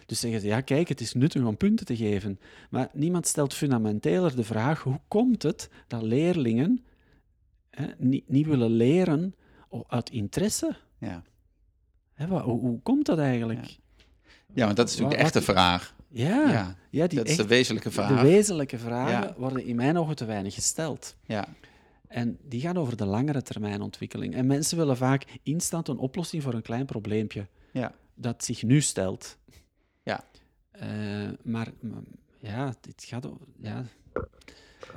Dus zeggen ze, ja, kijk, het is nuttig om punten te geven. Maar niemand stelt fundamenteler de vraag, hoe komt het dat leerlingen hè, niet, niet willen leren uit interesse? Ja. Hè, hoe, hoe komt dat eigenlijk? ja, want dat is natuurlijk de Wat- echte vraag. Ja, Ja, ja, die dat is de wezenlijke de vraag. wezenlijke vragen Ja. worden in mijn ogen te weinig gesteld. Ja. En die gaan over de langere termijn ontwikkeling. En mensen willen vaak instant een oplossing voor een klein probleempje Ja. dat zich nu stelt. Ja. Eh, maar, maar ja, dit gaat ja, over,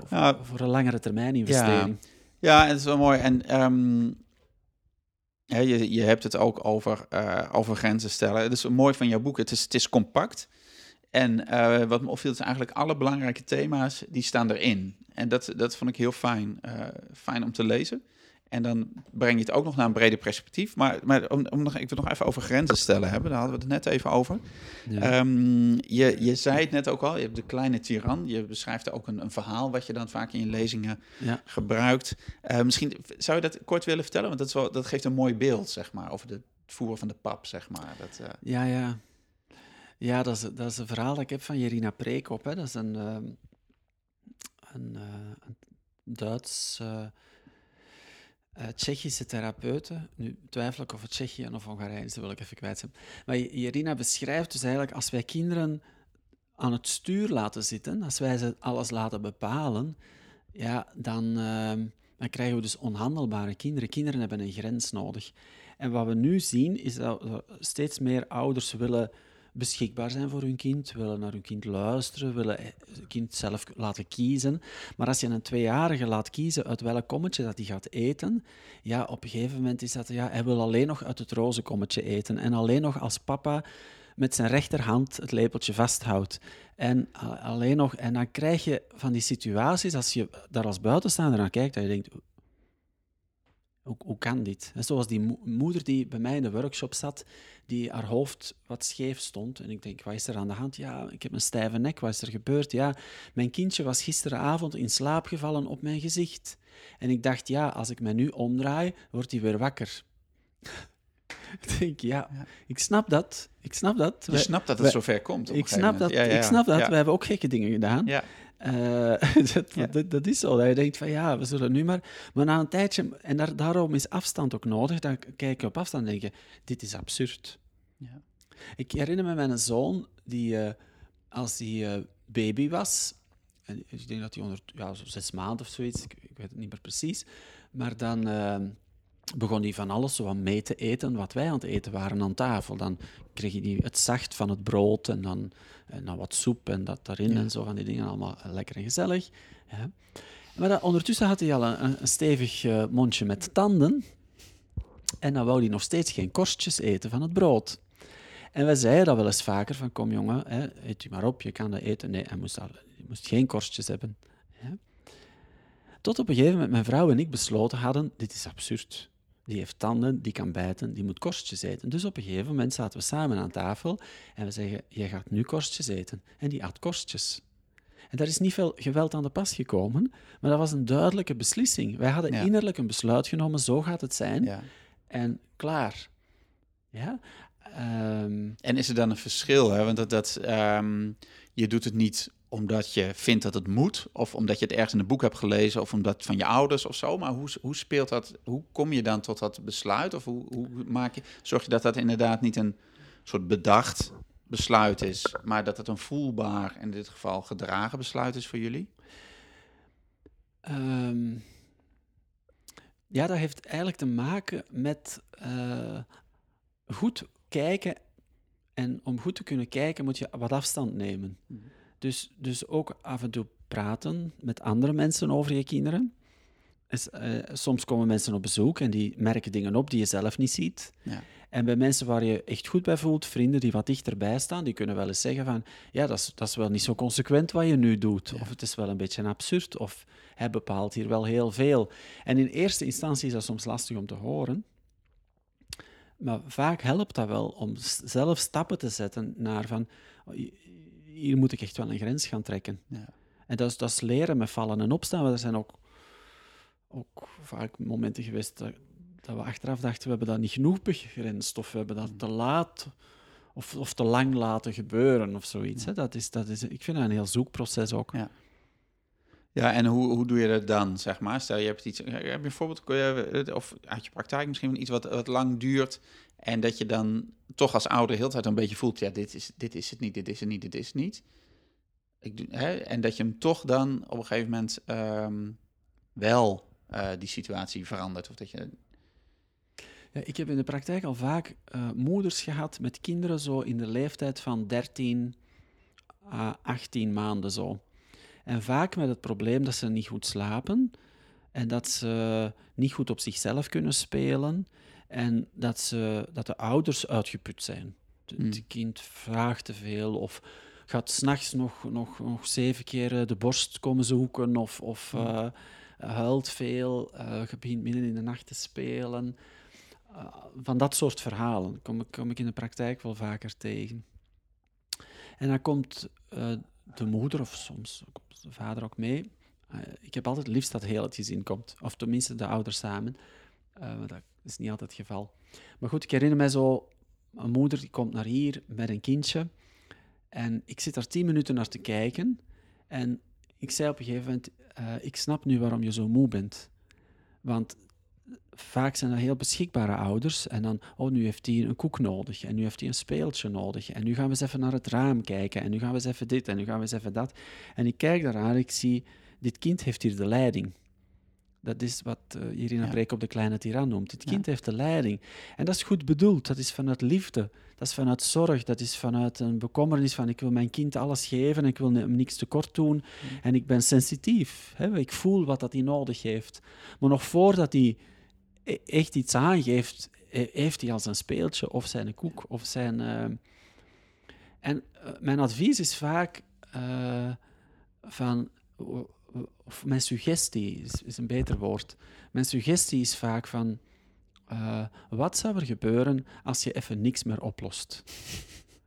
Ja. voor een langere termijn investering. Ja, en het is wel mooi. En ehm, je, je hebt het ook over, eh, over grenzen stellen. Het is mooi van jouw boek. Het is, het is compact. En eh, wat me opviel is eigenlijk alle belangrijke thema's, die staan erin. En dat, dat vond ik heel fijn, eh, fijn om te lezen. En dan breng je het ook nog naar een breder perspectief. Maar, maar om, om nog, ik wil nog even over grenzen stellen hebben. Daar hadden we het net even over. Ja. Ehm, je, je zei het net ook al, je hebt de kleine tiran. Je beschrijft ook een, een verhaal wat je dan vaak in je lezingen ja. gebruikt. Eh, misschien zou je dat kort willen vertellen? Want dat, is wel, dat geeft een mooi beeld, zeg maar, over de, het voeren van de pap, zeg maar. Dat, eh, Ja, ja. Ja, dat is, dat is een verhaal dat ik heb van Jerina Preekop. Hè. Dat is een, ehm, een, eh, een Duits, eh, Tsjechische therapeute. Nu twijfel ik of het Tsjechië of Hongarije is, dat wil ik even kwijt zijn. Maar Jerina beschrijft dus eigenlijk als wij kinderen aan het stuur laten zitten, als wij ze alles laten bepalen, ja, dan, ehm, dan krijgen we dus onhandelbare kinderen. Kinderen hebben een grens nodig. En wat we nu zien, is dat steeds meer ouders willen beschikbaar zijn voor hun kind, willen naar hun kind luisteren, willen het kind zelf laten kiezen. Maar als je een tweejarige laat kiezen uit welk kommetje dat hij gaat eten, ja, op een gegeven moment is dat, ja, hij wil alleen nog uit het roze kommetje eten. En alleen nog als papa met zijn rechterhand het lepeltje vasthoudt. En uh, alleen nog, en dan krijg je van die situaties, als je daar als buitenstaander naar kijkt, dat je denkt, hoe, hoe kan dit? En zoals die mo moeder die bij mij in de workshop zat, die haar hoofd wat scheef stond. En ik denk, wat is er aan de hand? Ja, ik heb een stijve nek, wat is er gebeurd? Ja, mijn kindje was gisteravond in slaap gevallen op mijn gezicht. En ik dacht, ja, als ik mij nu omdraai, wordt hij weer wakker. ik denk, ja, ja, ik snap dat. Ik snap dat. Je wij, snapt dat het wij, zover komt. ik, snap dat, ja, ja, ik snap dat. We hebben ook gekke dingen gedaan. Uh, dat, dat, dat, is zo. Dat je denkt van ja, we zullen nu maar. Maar na een tijdje, en daar, daarom is afstand ook nodig, dan kijk je op afstand en denk je: dit is absurd. Ja. Ik herinner me mijn zoon, die uh, als hij uh, baby was, en ik denk dat hij onder ja, zo zes maanden of zoiets, ik, ik weet het niet meer precies, maar dan begon hij van alles zo aan mee te eten wat wij aan het eten waren aan tafel. Dan kreeg hij het zacht van het brood en dan, en dan wat soep en dat daarin ja. en zo van die dingen. Allemaal lekker en gezellig. Ja. Maar dan, ondertussen had hij al een, een stevig uh, mondje met tanden. En dan wou hij nog steeds geen korstjes eten van het brood. En wij zeiden dat wel eens vaker, van kom jongen, hè, eet u maar op, je kan dat eten. Nee, hij moest, al, hij moest geen korstjes hebben. Tot op een gegeven moment mijn vrouw en ik besloten hadden, dit is absurd. Die heeft tanden, die kan bijten, die moet korstjes eten. Dus op een gegeven moment zaten we samen aan tafel en we zeggen, jij gaat nu korstjes eten. En die at korstjes. En daar is niet veel geweld aan de pas gekomen, maar dat was een duidelijke beslissing. Wij hadden ja. innerlijk een besluit genomen, zo gaat het zijn. Ja. En klaar. Ja? Um... En is er dan een verschil? Hè? Want dat, dat, um, je doet het niet omdat je vindt dat het moet, of omdat je het ergens in een boek hebt gelezen, of omdat van je ouders of zo. Maar hoe, hoe speelt dat? Hoe kom je dan tot dat besluit? Of hoe, hoe maak je, zorg je dat dat inderdaad niet een soort bedacht besluit is, maar dat het een voelbaar, in dit geval gedragen besluit is voor jullie? Um, ja, dat heeft eigenlijk te maken met uh, goed kijken. En om goed te kunnen kijken moet je wat afstand nemen. Mm. Dus, dus ook af en toe praten met andere mensen over je kinderen. Dus, uh, soms komen mensen op bezoek en die merken dingen op die je zelf niet ziet. Ja. En bij mensen waar je echt goed bij voelt, vrienden die wat dichterbij staan, die kunnen wel eens zeggen van, ja, dat is, dat is wel niet zo consequent wat je nu doet. Ja. Of het is wel een beetje absurd. Of hij bepaalt hier wel heel veel. En in eerste instantie is dat soms lastig om te horen. Maar vaak helpt dat wel om zelf stappen te zetten naar van, hier moet ik echt wel een grens gaan trekken. Ja. En dat is, dat is leren met vallen en opstaan. Er zijn ook, ook vaak momenten geweest dat, dat, we achteraf dachten, we hebben dat niet genoeg begrensd, of we hebben dat te laat of, of te lang laten gebeuren, of zoiets. Hè. Dat is, dat is, ik vind dat een heel zoekproces ook. Ja. Ja, en hoe, hoe doe je dat dan, zeg maar? Stel, je hebt iets, heb je een voorbeeld, of uit je praktijk misschien iets wat, wat lang duurt, en dat je dan toch als ouder heel de tijd een beetje voelt, ja, dit is, dit is het niet, dit is het niet, dit is het niet. Ik hè, en dat je hem toch dan op een gegeven moment um, wel uh, die situatie verandert. Of dat je... Ja, ik heb in de praktijk al vaak uh, moeders gehad met kinderen zo in de leeftijd van 13 à 18 maanden zo. En vaak met het probleem dat ze niet goed slapen en dat ze niet goed op zichzelf kunnen spelen en dat, ze, dat de ouders uitgeput zijn. Het Hmm. mm. kind vraagt te veel of, gaat s'nachts nog, nog, nog zeven keer eh, de borst komen zoeken of, of uh, huilt veel, uh, begint midden in de nacht te spelen. van dat soort verhalen kom ik, kom ik in de praktijk wel vaker tegen. En dan komt de moeder of soms komt de vader ook mee. ik heb altijd het liefst dat heel het gezin komt, of tenminste de ouders samen. dat is niet altijd het geval. Maar goed, ik herinner me zo een moeder die komt naar hier met een kindje. En ik zit daar tien minuten naar te kijken. En ik zei op een gegeven moment, uh, ik snap nu waarom je zo moe bent. Want vaak zijn er heel beschikbare ouders. En dan, oh, nu heeft hij een koek nodig. En nu heeft hij een speeltje nodig. En nu gaan we eens even naar het raam kijken. En nu gaan we eens even dit. En nu gaan we eens even dat. En ik kijk daaraan, ik zie, dit kind heeft hier de leiding. Dat is wat uh, Irina ja. op de kleine tiran noemt. Het kind heeft de leiding. En dat is goed bedoeld. Dat is vanuit liefde. Dat is vanuit zorg. Dat is vanuit een bekommernis van ik wil mijn kind alles geven en ik wil hem niks tekort doen. En ik ben sensitief. Hè? Ik voel wat dat hij nodig heeft. Maar nog voordat hij e-, echt iets aangeeft, heeft hij al zijn speeltje of zijn koek of zijn... Uh... En uh, mijn advies is vaak uh, van of mijn suggestie is, is, een beter woord. Mijn suggestie is vaak van, uh, wat zou er gebeuren als je even niks meer oplost?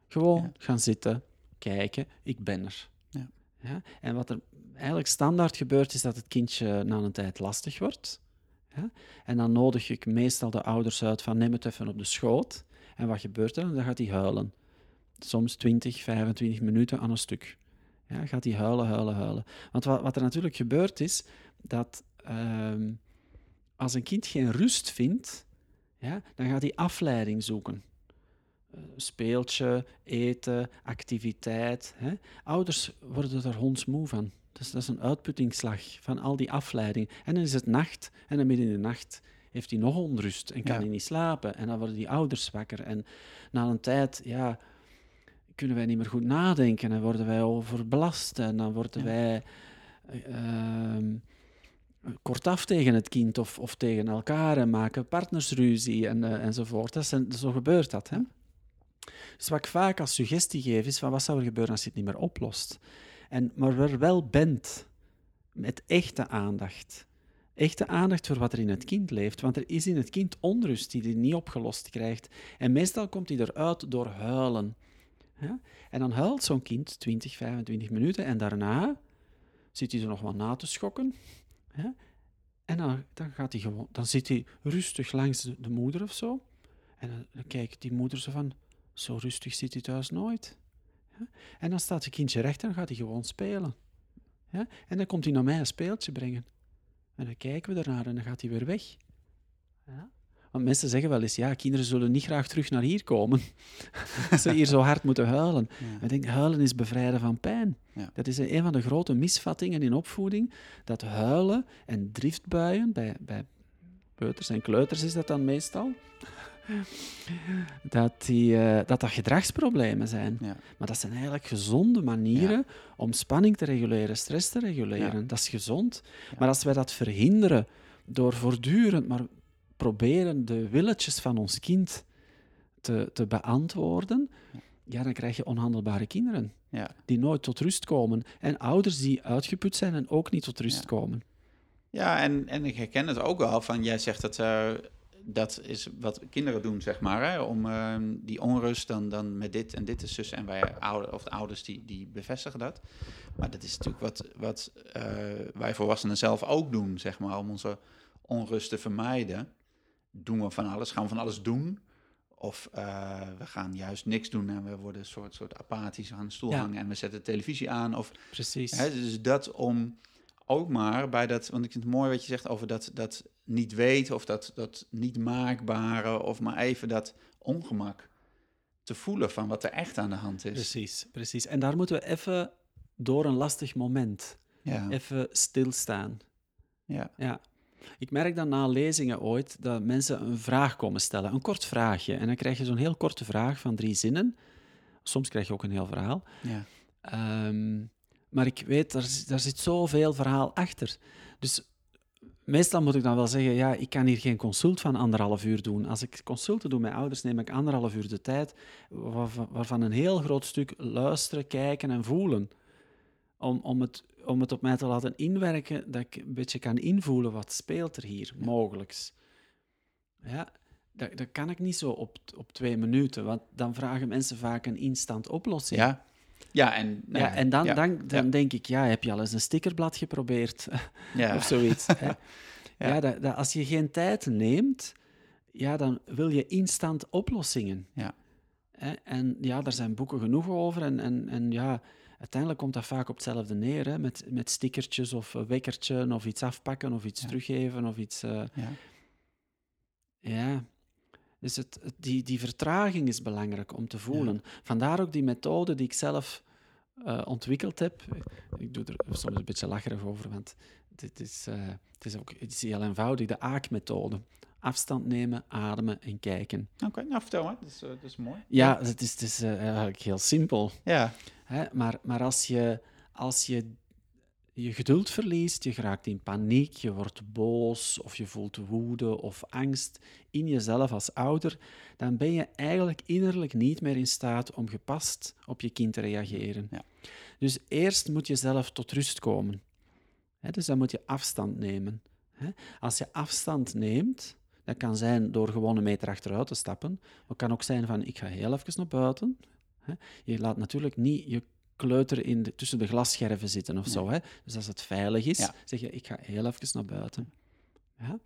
Gewoon gaan zitten, kijken, ik ben er. Ja. ja. En wat er eigenlijk standaard gebeurt, is dat het kindje na een tijd lastig wordt. Ja? En dan nodig ik meestal de ouders uit van neem het even op de schoot. En wat gebeurt er? Dan gaat hij huilen. Soms 20, 25 minuten aan een stuk. Ja, gaat hij huilen, huilen, huilen. Want wat, wat er natuurlijk gebeurt is dat ehm, als een kind geen rust vindt, ja, dan gaat hij afleiding zoeken. Uh, speeltje, eten, activiteit. Hè. Ouders worden er hondsmoe van. Dus dat is een uitputtingsslag van al die afleiding. En dan is het nacht en dan midden in de nacht heeft hij nog onrust en kan hij niet slapen. En dan worden die ouders wakker. En na een tijd, ja, kunnen wij niet meer goed nadenken en worden wij overbelast en dan worden wij uh, kortaf tegen het kind of, of tegen elkaar en maken partnersruzie en, uh, enzovoort. Dat zijn, zo gebeurt dat. Hè? Dus wat ik vaak als suggestie geef is van wat zou er gebeuren als je het niet meer oplost. En, maar er wel bent met echte aandacht. Echte aandacht voor wat er in het kind leeft. Want er is in het kind onrust die hij niet opgelost krijgt. En meestal komt hij eruit door huilen. En dan huilt zo'n kind 20, 25 minuten en daarna zit hij er nog wat na te schokken. En dan, dan, gaat hij gewoon, dan zit hij rustig langs de, moeder of zo. En dan, kijkt die moeder zo van, zo rustig zit hij thuis nooit. En dan staat het kindje recht en gaat hij gewoon spelen. En dan komt hij naar mij een speeltje brengen. En dan kijken we ernaar en dan gaat hij weer weg. Ja? Want mensen zeggen wel eens, ja, kinderen zullen niet graag terug naar hier komen. ze hier zo hard moeten huilen. Ja. Ik denk, huilen is bevrijden van pijn. Ja. Dat is een van de grote misvattingen in opvoeding, dat huilen en driftbuien, bij, bij peuters en kleuters is dat dan meestal, dat, die, uh, dat dat gedragsproblemen zijn. Ja. Maar dat zijn eigenlijk gezonde manieren om spanning te reguleren, stress te reguleren. Dat is gezond. Maar als wij dat verhinderen door voortdurend maar proberen de willetjes van ons kind te, te beantwoorden, ja, dan krijg je onhandelbare kinderen. Ja. Die nooit tot rust komen. En ouders die uitgeput zijn en ook niet tot rust komen. Ja, en, en ik herken het ook wel van, jij zegt dat, uh, dat is wat kinderen doen, zeg maar, hè, om uh, die onrust dan, dan met dit en dit is zus. En wij ouder, of de ouders die, die bevestigen dat. Maar dat is natuurlijk wat, wat uh, wij volwassenen zelf ook doen, zeg maar, om onze onrust te vermijden doen we van alles, gaan we van alles doen. Of uh, we gaan juist niks doen en we worden een soort, soort apathisch aan de stoel hangen en we zetten de televisie aan. Of, Precies. Hè, dus dat om ook maar bij dat, want ik vind het mooi wat je zegt over dat, dat niet weten of dat, dat niet maakbare of maar even dat ongemak te voelen van wat er echt aan de hand is. Precies, precies. En daar moeten we even door een lastig moment ja. even stilstaan. Ja. ja. Ik merk dan na lezingen ooit dat mensen een vraag komen stellen, een kort vraagje. En dan krijg je zo'n heel korte vraag van drie zinnen. Soms krijg je ook een heel verhaal. Ja. Um, maar ik weet, daar, daar zit zoveel verhaal achter. Dus meestal moet ik dan wel zeggen, ja, ik kan hier geen consult van anderhalf uur doen. Als ik consulten doe met ouders, neem ik anderhalf uur de tijd, waarvan, waarvan een heel groot stuk luisteren, kijken en voelen. Om, om, het, om het op mij te laten inwerken, dat ik een beetje kan invoelen wat speelt er hier, mogelijks. Ja, dat, dat kan ik niet zo op, op twee minuten, want dan vragen mensen vaak een instant oplossing. Ja, ja, en, Ja, en dan, ja, dan, dan ja. denk ik, ja, heb je al eens een stickerblad geprobeerd? Of zoiets. Hè? Ja. ja. dat, dat, als je geen tijd neemt, ja, dan wil je instant oplossingen. Ja. Hè? En ja, daar zijn boeken genoeg over. En, en, en ja, uiteindelijk komt dat vaak op hetzelfde neer, hè? Met, met stickertjes of een wekkertje of iets afpakken of iets Ja. teruggeven of iets... eh, Ja. ja. Dus het, het- die, die vertraging is belangrijk om te voelen. Vandaar ook die methode die ik zelf eh, ontwikkeld heb. Ik doe er soms een beetje lacherig over, want dit is, eh, het is ook het is heel eenvoudig, de AAK-methode. Afstand nemen, ademen en kijken. Oké, nou vertel maar. Dat is, eh, dat is mooi. Ja, het is, het is eh, eigenlijk heel simpel. Ja. Hè? Maar, maar als je, als je je geduld verliest, je geraakt in paniek, je wordt boos of je voelt woede of angst in jezelf als ouder, dan ben je eigenlijk innerlijk niet meer in staat om gepast op je kind te reageren. Ja. Dus eerst moet je zelf tot rust komen. Hè, dus dan moet je afstand nemen. Als je afstand neemt, dat kan zijn door gewoon een meter achteruit te stappen, het kan ook zijn van ik ga heel even naar buiten. Je laat natuurlijk niet je kleuter in de, tussen de glasscherven zitten of zo. Hè. Dus als het veilig is, Ja. zeg je ik ga heel even naar buiten. Ja.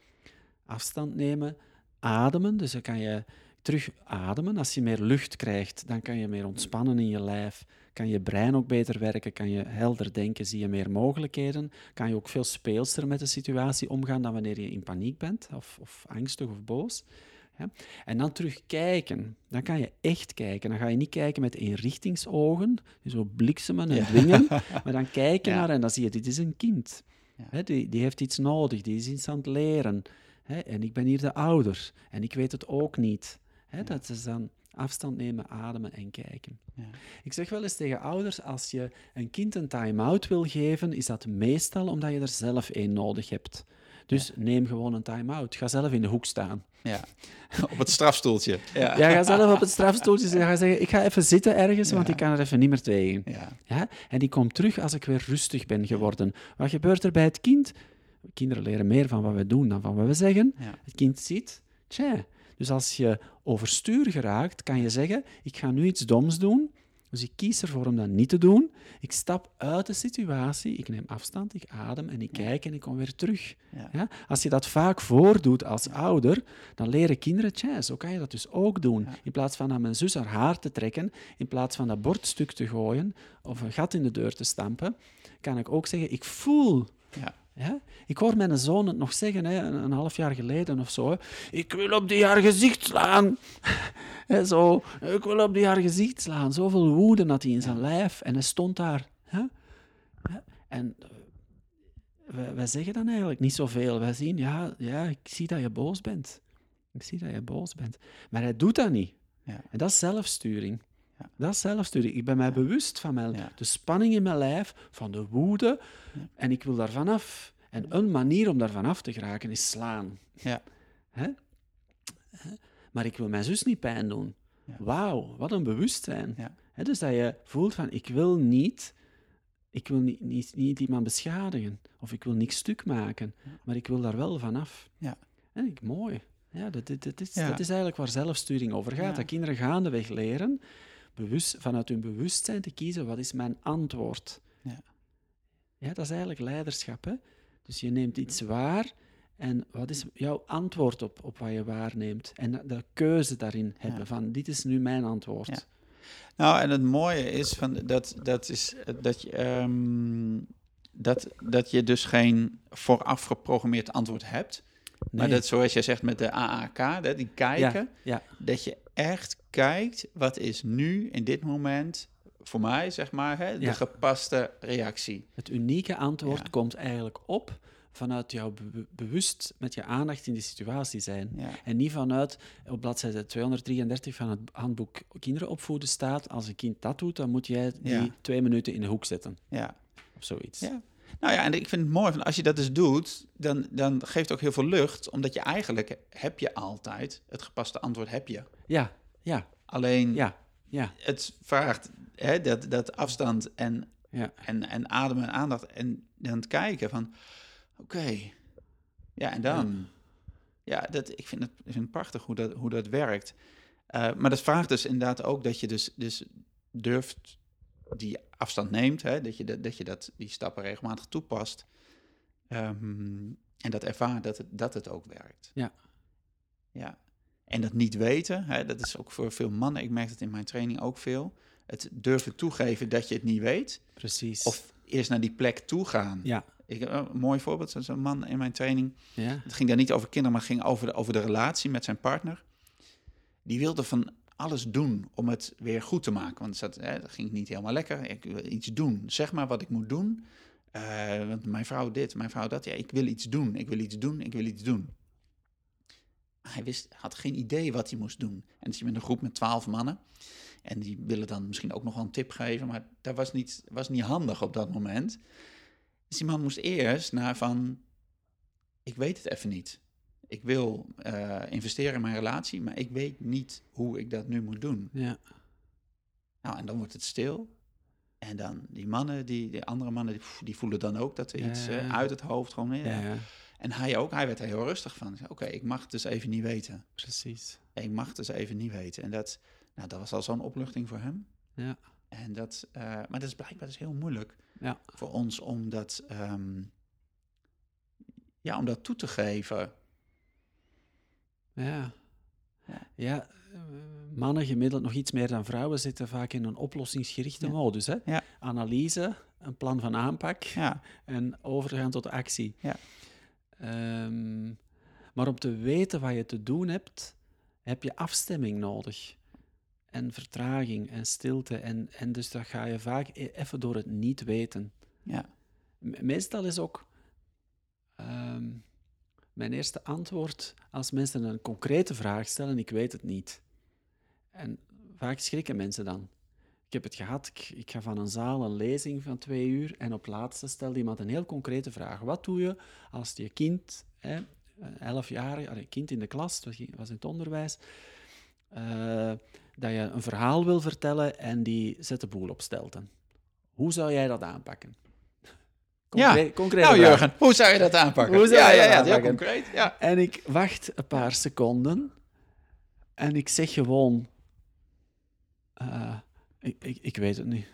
Afstand nemen, ademen, dus dan kan je terug ademen. Als je meer lucht krijgt, dan kan je meer ontspannen in je lijf, kan je brein ook beter werken, kan je helder denken, zie je meer mogelijkheden, kan je ook veel speelster met de situatie omgaan dan wanneer je in paniek bent of, of angstig of boos. Ja. En dan terug kijken. Dan kan je echt kijken. Dan ga je niet kijken met eenrichtingsogen, zo bliksemen en Ja. dwingen, maar dan kijken Ja. naar en dan zie je, dit is een kind. Hè, die, die heeft iets nodig, die is iets aan het leren. En ik ben hier de ouder en ik weet het ook niet. Hè, Dat is dan afstand nemen, ademen en kijken. Ja. Ik zeg wel eens tegen ouders, als je een kind een time-out wil geven, is dat meestal omdat je er zelf één nodig hebt. Dus neem gewoon een time-out. Ga zelf in de hoek staan. ja. Op het strafstoeltje. Ja. Ja, ga zelf op het strafstoeltje zitten. Ga zeggen, ik ga even zitten ergens, want ik kan er even niet meer tegen. Ja. Ja? En die komt terug als ik weer rustig ben geworden. Wat gebeurt er bij het kind? Kinderen leren meer van wat we doen dan van wat we zeggen. Het kind ziet, tja. Dus als je overstuur geraakt, kan je zeggen, ik ga nu iets doms doen. Dus ik kies ervoor om dat niet te doen. Ik stap uit de situatie, ik neem afstand, ik adem en ik kijk en ik kom weer terug. Ja. Ja? Als je dat vaak voordoet als ouder, dan leren kinderen, tja, zo kan je dat dus ook doen. Ja. In plaats van aan mijn zus haar haar te trekken, in plaats van dat bordstuk te gooien of een gat in de deur te stampen, kan ik ook zeggen, ik voel. Ja. Ik hoor mijn zoon het nog zeggen, hè, een, een half jaar geleden of zo. hè, Ik wil op die haar gezicht slaan. Hè, zo, ik wil op die haar gezicht slaan. Zoveel woede had hij in zijn lijf en hij stond daar. hè. En eh, wij, wij zeggen dan eigenlijk niet zoveel. Wij zien, ja, ja, ik zie dat je boos bent. Ik zie dat je boos bent. Maar hij doet dat niet. Ja. En dat is zelfsturing. Ja. Dat is zelfsturing. Ik ben mij bewust van mijn, Ja. de spanning in mijn lijf, van de woede, en ik wil daarvan af. En een manier om daarvan af te geraken is slaan. Ja. Hè? Maar ik wil mijn zus niet pijn doen. Wauw, wat een bewustzijn. Ja. Hè, dus dat je voelt van, ik wil niet, ik wil niet, niet, niet iemand beschadigen. Of ik wil niks stuk maken. Maar ik wil daar wel vanaf. Ja. En ik, mooi. Ja, dat, dat, dat, is, dat is eigenlijk waar zelfsturing over gaat. Dat kinderen gaandeweg leren, bewust, vanuit hun bewustzijn te kiezen, wat is mijn antwoord? Ja. Ja, dat is eigenlijk leiderschap. Hè? Dus je neemt iets waar en wat is jouw antwoord op, op wat je waarneemt? En de keuze daarin hebben van, dit is nu mijn antwoord. Ja. Nou, en het mooie is van dat, dat, is, dat, je, ehm, dat, dat je dus geen vooraf geprogrammeerd antwoord hebt. Maar dat, zoals jij zegt met de AAK, dat die kijken, ja. dat je echt kijkt, wat is nu in dit moment voor mij, zeg maar, hè, de Ja. gepaste reactie. Het unieke antwoord Ja. komt eigenlijk op vanuit jouw be- bewust met je aandacht in die situatie zijn. Ja. En niet vanuit, op bladzijde 233 van het handboek Kinderen opvoeden staat, als een kind dat doet, dan moet jij die twee minuten in de hoek zetten. Ja. Of zoiets. Ja. Nou ja, en ik vind het mooi, van als je dat dus doet, dan, dan geeft het ook heel veel lucht. Omdat je eigenlijk, heb je altijd, het gepaste antwoord heb je. Ja, ja, Alleen, ja, ja. het vraagt hè, dat, dat afstand en, Ja. en, en ademen en aandacht. En dan het kijken van, oké. Ja, en dan. Ja, dat, ik, vind het, ik vind het prachtig hoe dat, hoe dat werkt. Eh, maar dat vraagt dus inderdaad ook dat je dus, dus durft die afstand neemt. Hè, dat je, dat, dat je dat, die stappen regelmatig toepast. Ehm, en dat ervaart dat het, dat het ook werkt. Ja. Ja. En dat niet weten, hè, dat is ook voor veel mannen. Ik merk het in mijn training ook veel. Het durven toegeven dat je het niet weet. Precies. Of eerst naar die plek toe gaan. ja, Ik, eh, een mooi voorbeeld, zo'n zo'n man in mijn training. ja, Het ging daar niet over kinderen, maar het ging over de, over de relatie met zijn partner. Die wilde van alles doen om het weer goed te maken. Want hè, dat ging niet helemaal lekker. Ik wil iets doen. Zeg maar wat ik moet doen. Eh, want mijn vrouw dit, mijn vrouw dat. Ja, ik wil iets doen. Ik wil iets doen. Ik wil iets doen. Hij wist, had geen idee wat hij moest doen. En dan zit je met een groep met twaalf mannen. En die willen dan misschien ook nog wel een tip geven. Maar dat was niet, was niet handig op dat moment. Dus die man moest eerst naar van... Ik weet het even niet. Ik wil eh, investeren in mijn relatie, maar ik weet niet hoe ik dat nu moet doen. ja, Nou, en dan wordt het stil. En dan die mannen, die, die andere mannen, die, die voelen dan ook dat er Ja, iets ja, eh, ja. uit het hoofd gewoon... Ja. En hij ook, hij werd er heel rustig van. Oké, ik mag het dus even niet weten. precies. Ik mag het dus even niet weten. En dat, nou, dat was al zo'n opluchting voor hem. Ja, En dat, eh, maar dat is blijkbaar dus heel moeilijk ja, voor ons om dat, ehm, ja, om dat toe te geven. ja. Ja. Eh, mannen gemiddeld nog iets meer dan vrouwen zitten vaak in een oplossingsgerichte Ja. modus. Hè? Ja. Analyse, een plan van aanpak Ja, en overgaan tot actie. Ja. Ehm, maar om te weten wat je te doen hebt, heb je afstemming nodig. En vertraging en stilte. En, en dus dat ga je vaak e- even door het niet weten. ja, Me- Meestal is ook ehm, mijn eerste antwoord als mensen een concrete vraag stellen: ik weet het niet. En vaak schrikken mensen dan. Ik heb het gehad, ik, ik ga van een zaal een lezing van twee uur en op laatste stelt iemand een heel concrete vraag. Wat doe je als je kind, hè, een elfjarig allee, kind in de klas, was- in het onderwijs, eh, dat je een verhaal wil vertellen en die zet de boel op stelten. Hoe zou jij dat aanpakken? Ja. Concre- concrete Nou, vraag. Jurgen, hoe zou je dat aanpakken? Hoe zou ja, je ja, dat ja, heel concreet. Ja. En ik wacht een paar seconden en ik zeg gewoon: eh, ik, ik, ik weet het niet.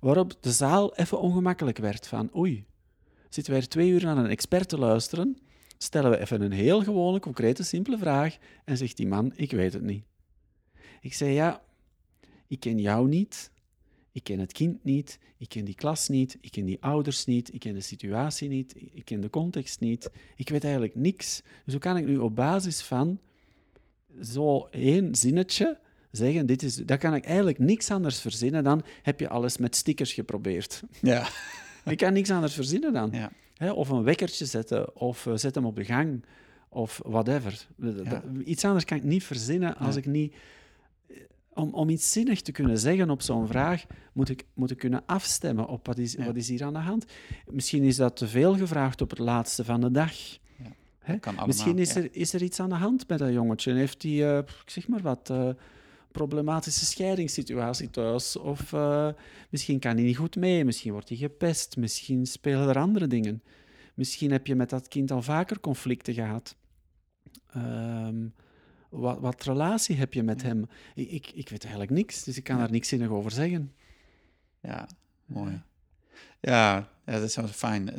Waarop de zaal even ongemakkelijk werd van oei, zitten wij er twee uur naar een expert te luisteren, stellen we even een heel gewone, concrete, simpele vraag en zegt die man, ik weet het niet. Ik zei, ja, ik ken jou niet, ik ken het kind niet, ik ken die klas niet, ik ken die ouders niet, ik ken de situatie niet, ik ken de context niet, ik weet eigenlijk niks. Dus hoe kan ik nu op basis van zo één zinnetje zeggen, dit is, daar kan ik eigenlijk niks anders verzinnen dan, heb je alles met stickers geprobeerd. Ja. Ik kan niks anders verzinnen dan. Ja. Hè, of een wekkertje zetten, of eh, zet hem op de gang, of whatever. Dat- Ja. dat- Iets anders kan ik niet verzinnen als Nee. ik niet... eh, Om, om iets zinnig te kunnen zeggen op zo'n vraag, moet ik, moet ik kunnen afstemmen op wat is, Ja. wat is hier aan de hand. Misschien is dat te veel gevraagd op het laatste van de dag. Allemaal, Misschien is, er, is er iets aan de hand met dat jongetje. Heeft hij, eh, ik zeg maar wat, eh, problematische scheidingssituatie thuis? Of eh, misschien kan hij niet goed mee, misschien wordt hij gepest, misschien spelen er andere dingen. Misschien heb je met dat kind al vaker conflicten gehad. Ehm, wat, wat relatie heb je met hem? Ik, ik, ik weet eigenlijk niks, dus ik kan Ja. daar niks zinnig over zeggen. Ja, mooi. Ja, dat is zo fijn.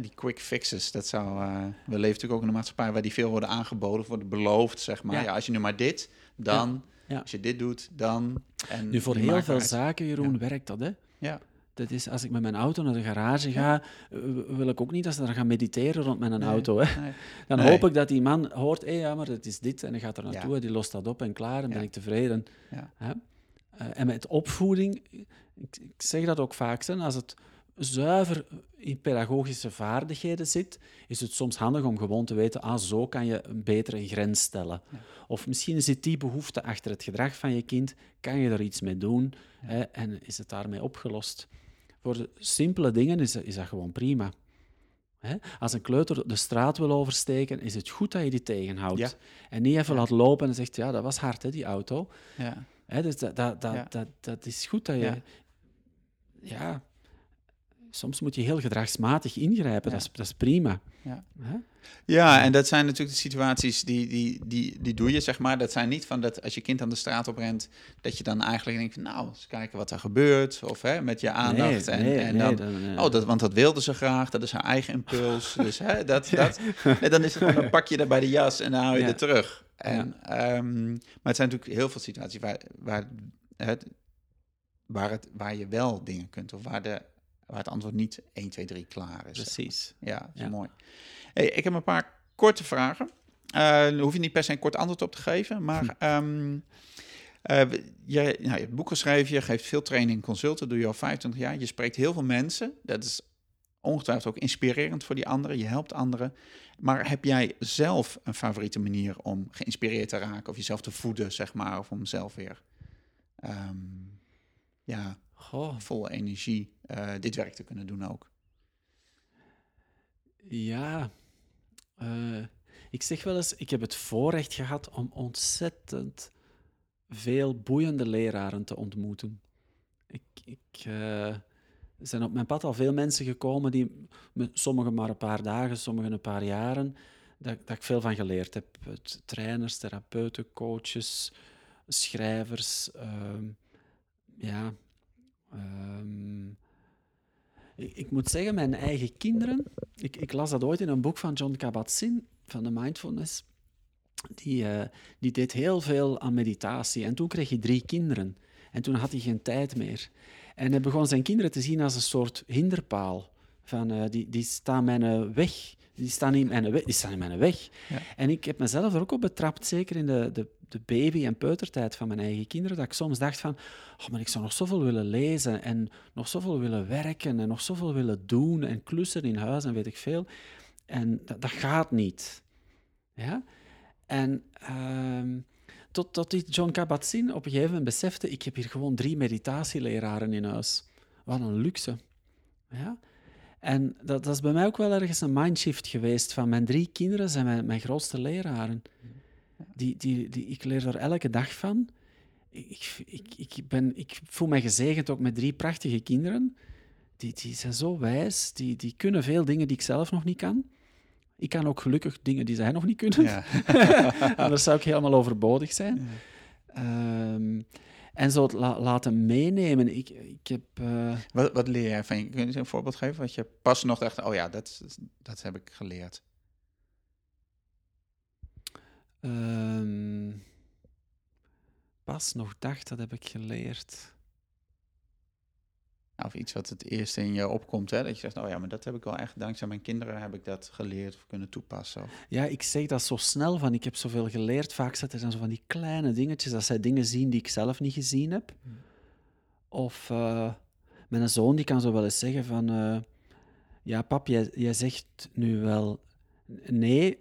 Die quick fixes, dat zou... eh, we leven natuurlijk ook in een maatschappij waar die veel worden aangeboden, worden beloofd, zeg maar. Ja. Ja. als je nu maar dit, dan... Ja. Als je dit doet, dan... En Nu, voor heel veel uit. zaken, Jeroen, werkt dat, hè? Ja, Dat is, als ik met mijn auto naar de garage ga, eh, wil ik ook niet dat ze daar gaan mediteren rond mijn Nee, auto. Hè. nee. Dan Nee. hoop ik dat die man hoort, hé, ja, maar het is dit, en hij gaat er naartoe, Ja. en die lost dat op en klaar, en ben Ja. ik tevreden. Ja. Hè? Eh, en met opvoeding, ik, ik zeg dat ook vaak, hè, als het zuiver in pedagogische vaardigheden zit, is het soms handig om gewoon te weten, ah, zo kan je een betere grens stellen. Ja. Of misschien zit die behoefte achter het gedrag van je kind, kan je er iets mee doen, hè, en is het daarmee opgelost. voor de simpele dingen is, is dat gewoon prima. Hè? Als een kleuter de straat wil oversteken, is het goed dat je die tegenhoudt. Ja. En niet even laat lopen en zegt, ja, dat was hard, hè, die auto. Ja. Hè, dus dat, dat, dat, dat, dat is goed dat je... Ja. Soms moet je heel gedragsmatig ingrijpen, Ja. dat, is, dat is prima. Ja. Hè? Ja, en dat zijn natuurlijk de situaties die, die, die, die doe je, zeg maar. Dat zijn niet van dat als je kind aan de straat oprent, dat je dan eigenlijk denkt nou, eens kijken wat er gebeurt. Of hè, met je aandacht. Nee, en, nee, en nee, dan, eh, oh, dat, want dat wilde ze graag, dat is haar eigen impuls. dus hè, dat, dat, nee, dan is het gewoon, dan pak je er bij de jas en dan hou je Ja. er terug. En, ehm, maar het zijn natuurlijk heel veel situaties waar, waar, het, waar, het, waar je wel dingen kunt, of waar, de, waar het antwoord niet 1, 2, 3 klaar is. Precies. Ja, dat is Ja. mooi. Hey, ik heb een paar korte vragen. Eh daar hoef je niet per se een kort antwoord op te geven, maar Hm. ehm, eh, je, nou, je hebt boek geschreven, je geeft veel training en consulten, doe je al 25 jaar. Je spreekt heel veel mensen. Dat is ongetwijfeld ook inspirerend voor die anderen. Je helpt anderen. Maar heb jij zelf een favoriete manier om geïnspireerd te raken of jezelf te voeden, zeg maar, of om zelf weer ehm, ja, Goh, vol energie eh, dit werk te kunnen doen ook? ja. Eh, ik zeg wel eens, ik heb het voorrecht gehad om ontzettend veel boeiende leraren te ontmoeten. Ik, ik, eh, er zijn op mijn pad al veel mensen gekomen die, sommigen maar een paar dagen, sommigen een paar jaren, dat, dat ik veel van geleerd heb. Trainers, therapeuten, coaches, schrijvers. ehm, ja. ehm, ik, ik moet zeggen, mijn eigen kinderen. Ik, ik las dat ooit in een boek van John Kabat-Zinn van de Mindfulness. Die, eh, die deed heel veel aan meditatie. En toen kreeg hij drie kinderen. En toen had hij geen tijd meer. En hij begon zijn kinderen te zien als een soort hinderpaal. Van, eh, die, die staan mijn weg. Die staan in mijn weg. Die staan in mijn weg. Ja. En ik heb mezelf er ook op betrapt, zeker in de, de, de baby- en peutertijd van mijn eigen kinderen, dat ik soms dacht van, oh, maar ik zou nog zoveel willen lezen en nog zoveel willen werken en nog zoveel willen doen en klussen in huis en weet ik veel. En dat, dat gaat niet. Ja? En ehm, tot, tot die John Kabat-Zinn op een gegeven moment besefte, ik heb hier gewoon drie meditatieleraren in huis. Wat een luxe. Ja? En dat, dat is bij mij ook wel ergens een mindshift geweest. Van mijn drie kinderen zijn mijn, mijn grootste leraren. Die, die, die, ik leer er elke dag van. Ik, ik, ik, ben, ik voel mij gezegend ook met drie prachtige kinderen. Die, die zijn zo wijs. Die, die kunnen veel dingen die ik zelf nog niet kan. Ik kan ook gelukkig dingen die zij nog niet kunnen. Ja. Anders zou ik helemaal overbodig zijn. Ehm, en zo la- laten meenemen. Ik, ik heb... eh, Wat, wat leer jij van je? Kun je een voorbeeld geven? Wat je pas nog dacht, oh ja, dat, dat heb ik geleerd. Ehm, pas nog dacht, dat heb ik geleerd. Of iets wat het eerste in je opkomt, hè? dat je zegt, oh ja, maar dat heb ik wel echt, dankzij mijn kinderen heb ik dat geleerd of kunnen toepassen. Of, Ja, ik zeg dat zo snel van, ik heb zoveel geleerd. Vaak zitten er dan zo van die kleine dingetjes, dat zij dingen zien die ik zelf niet gezien heb. Of eh, mijn zoon, die kan zo wel eens zeggen van... eh, ja, pap, jij, jij zegt nu wel nee,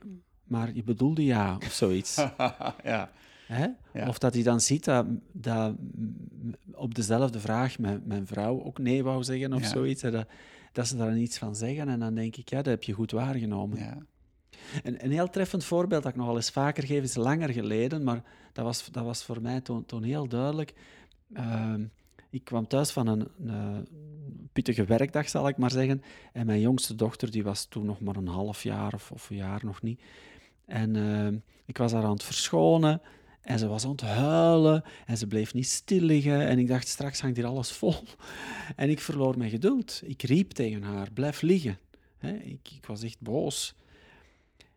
maar je bedoelde ja, of zoiets. ja. Hè? Ja. Of dat hij dan ziet dat, dat op dezelfde vraag mijn, mijn vrouw ook nee wou zeggen of Ja. zoiets. hè, Dat, dat ze daar iets van zeggen. En dan denk ik, ja, dat heb je goed waargenomen. ja. Een, een heel treffend voorbeeld dat ik nog wel eens vaker geef, is langer geleden, maar dat was, dat was voor mij toen, toen heel duidelijk. Ehm, ik kwam thuis van een, een pittige werkdag, zal ik maar zeggen. En mijn jongste dochter, die was toen nog maar een half jaar of, of een jaar nog niet. En ehm, ik was haar aan het verschonen. En ze was aan het huilen en ze bleef niet stil liggen. En ik dacht, straks hangt hier alles vol. En ik verloor mijn geduld. Ik riep tegen haar, blijf liggen. Hè, ik, ik was echt boos.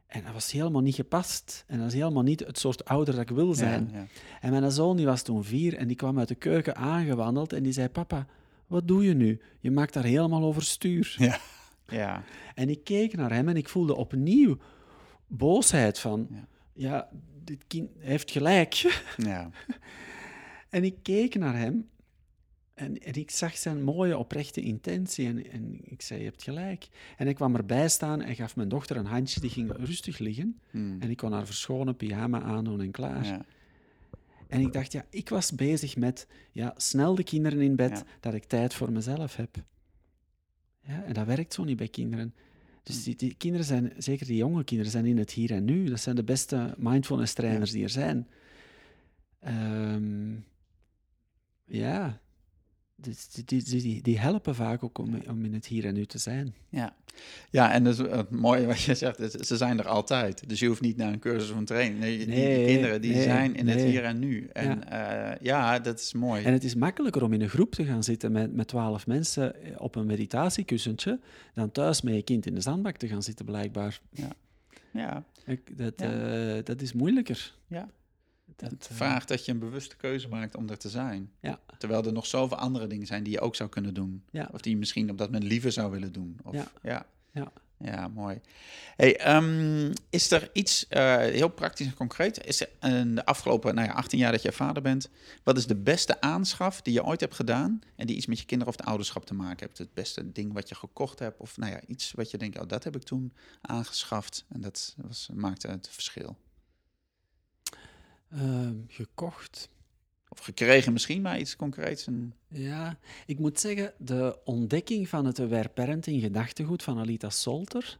En dat was helemaal niet gepast. En dat is helemaal niet het soort ouder dat ik wil zijn. Ja, ja. En mijn zoon die was toen vier en die kwam uit de keuken aangewandeld en die zei, papa, wat doe je nu? Je maakt daar helemaal overstuur. Ja. ja. En ik keek naar hem en ik voelde opnieuw boosheid van, Ja. ja, dit kind heeft gelijk. ja. En ik keek naar hem en, en ik zag zijn mooie, oprechte intentie. En, en ik zei, je hebt gelijk. En ik kwam erbij staan en gaf mijn dochter een handje. Die ging rustig liggen. Hmm. En ik kon haar verschonen pyjama aandoen en klaar. ja. En ik dacht, ja, ik was bezig met ja, snel de kinderen in bed, Ja. dat ik tijd voor mezelf heb. Ja, en dat werkt zo niet bij kinderen. Dus die, die kinderen zijn, zeker die jonge kinderen, zijn in het hier en nu. Dat zijn de beste mindfulness trainers die er zijn. Ehm, ja, dus die, die, die, die helpen vaak ook om, om in het hier en nu te zijn. Ja, ja en dat is het mooie wat je zegt, is, ze zijn er altijd. Dus je hoeft niet naar een cursus of een training. Nee, die- kinderen die nee, zijn in het hier en nu. En ja, ja dat is mooi. En het is makkelijker om in een groep te gaan zitten met, met twaalf mensen op een meditatiekussentje dan thuis met je kind in de zandbak te gaan zitten, blijkbaar. ja, Ik- dat, Ja. eh, dat is moeilijker. ja. Dat, Het eh, vraagt dat je een bewuste keuze maakt om er te zijn. Ja. Terwijl er nog zoveel andere dingen zijn die je ook zou kunnen doen. Ja. Of die je misschien op dat moment liever zou willen doen. Of, Ja. ja. Ja. Ja, mooi. Hey, ehm, is er iets eh, heel praktisch en concreet? Is er in de afgelopen nou ja, 18 jaar dat je vader bent, wat is de beste aanschaf die je ooit hebt gedaan en die iets met je kinderen of het ouderschap te maken heeft? Het beste ding wat je gekocht hebt of nou ja, iets wat je denkt, oh, dat heb ik toen aangeschaft en dat was, maakte het verschil. Ehm, gekocht. Of gekregen misschien, maar iets concreets. Ja, ik moet zeggen, de ontdekking van het aware parenting gedachtegoed van Alita Solter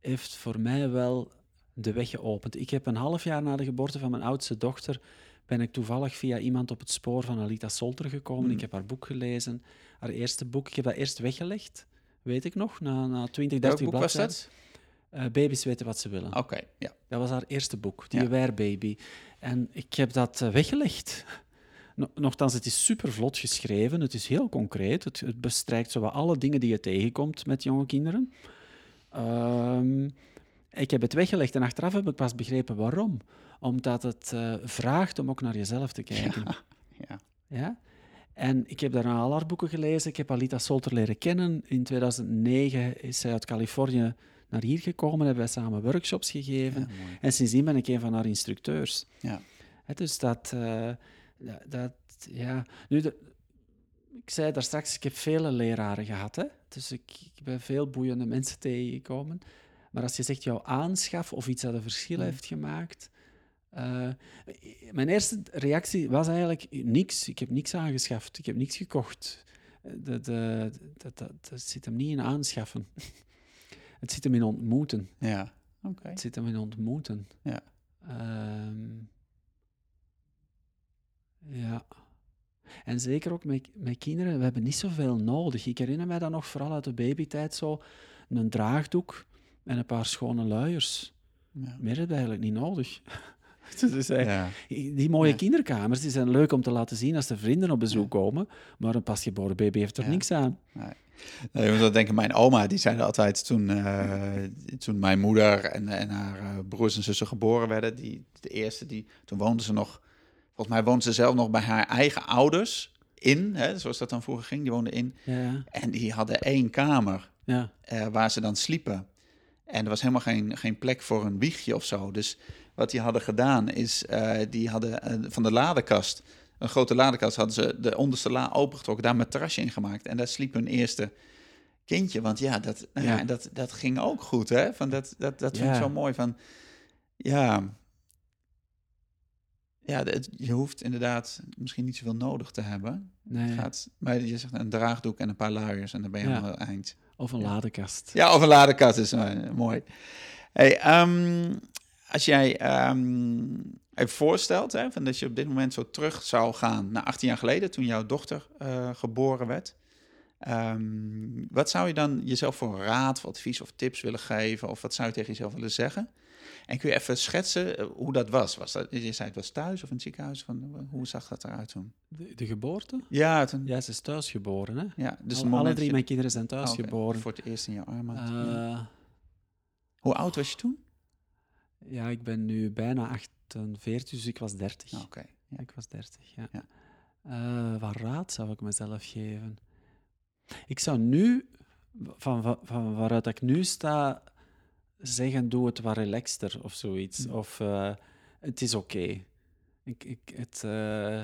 heeft voor mij wel de weg geopend. Ik heb een half jaar na de geboorte van mijn oudste dochter ben ik toevallig via iemand op het spoor van Alita Solter gekomen. Hmm. Ik heb haar boek gelezen, haar eerste boek. Ik heb dat eerst weggelegd, weet ik nog, na, na 20, 30 welk boek was bladzijden. dat? Eh, baby's weten wat ze willen. Oké, ja. Dat was haar eerste boek, die Ja. Aware Baby. En ik heb dat eh, weggelegd. No- Nochtans, het is super vlot geschreven. Het is heel concreet. Het, het bestrijkt zowat alle dingen die je tegenkomt met jonge kinderen. Ehm, ik heb het weggelegd en achteraf heb ik pas begrepen waarom. Omdat het eh, vraagt om ook naar jezelf te kijken. ja. Ja? En ik heb daarna al haar boeken gelezen. Ik heb Alita Solter leren kennen. In 2009 is zij uit Californië naar hier gekomen. Hebben wij samen workshops gegeven. Ja. En sindsdien ben ik een van haar instructeurs. Ja. Dus dat, eh, dat, dat- ja. Nu, de, ik zei daar straks, ik heb vele leraren gehad. Hè? Dus ik, ik ben veel boeiende mensen tegengekomen. Maar als je zegt jouw aanschaf of iets dat een verschil Mm. heeft gemaakt. eh, mijn eerste reactie was eigenlijk niks. Ik heb niks aangeschaft. Ik heb niks gekocht. Eh, dat, dat, dat zit hem niet in aanschaffen. Het zit hem in ontmoeten. Ja, oké. Het zit hem in ontmoeten. Ja. Ehm, ja. En zeker ook met, met kinderen, we hebben niet zoveel nodig. Ik herinner mij dat nog vooral uit de babytijd zo, een draagdoek en een paar schone luiers. Ja. Meer heb je eigenlijk niet nodig. dus, Ja. Die mooie Ja. kinderkamers die zijn leuk om te laten zien als de vrienden op bezoek komen, maar een pasgeboren baby heeft er niks aan. Nee, je moet wel denken, mijn oma, die zei altijd toen, eh, toen mijn moeder en, en haar eh, broers en zussen geboren werden, die, de eerste, die, toen woonde ze nog, volgens mij woonde ze zelf nog bij haar eigen ouders in, hè, zoals dat dan vroeger ging, die woonde in. Ja, En die hadden één kamer ja, waar ze dan sliepen. En er was helemaal geen, geen plek voor een wiegje of zo. Dus wat die hadden gedaan is, eh, die hadden eh, van de ladekast, een grote ladekast, hadden ze de onderste la opengetrokken, daar een matrasje in gemaakt. En daar sliep hun eerste kindje. Want ja, dat, nou ja. Ja. dat, dat ging ook goed, hè? Van dat dat, dat vind ik Ja. zo mooi. Van, ja, ja het- je hoeft inderdaad misschien niet zoveel nodig te hebben. Nee. Gaat, maar je zegt een draagdoek en een paar luiers en dan ben je Ja. aan het eind. Of een Ja. ladekast. Ja, of een ladekast is eh, mooi. Hey, ehm, als jij ehm, even voorstelt, hè, van dat je op dit moment zo terug zou gaan naar 18 jaar geleden, toen jouw dochter eh, geboren werd. Ehm, wat zou je dan jezelf voor raad, of advies of tips willen geven? Of wat zou je tegen jezelf willen zeggen? En kun je even schetsen eh, hoe dat was? was dat, je zei het was thuis of in het ziekenhuis? Van, eh, hoe zag dat eruit toen? De, de geboorte? Ja, toen, ja, Ja, ze is thuis geboren. Hè? dus Al- alle drie je- mijn kinderen zijn thuis Oh, geboren. Voor het eerst in je armen. Ja. Eh, Hoe oud was je toen? ja, ik ben nu bijna 48, dus ik was 30. Ah, Oké. ja. Ik was 30, ja. Ja. Wat raad zou ik mezelf geven? Ik zou nu, van, van, van waaruit ik nu sta, zeggen: doe het wat relaxter of zoiets. Mm. Of eh, het is oké. Ik, ik, het, eh,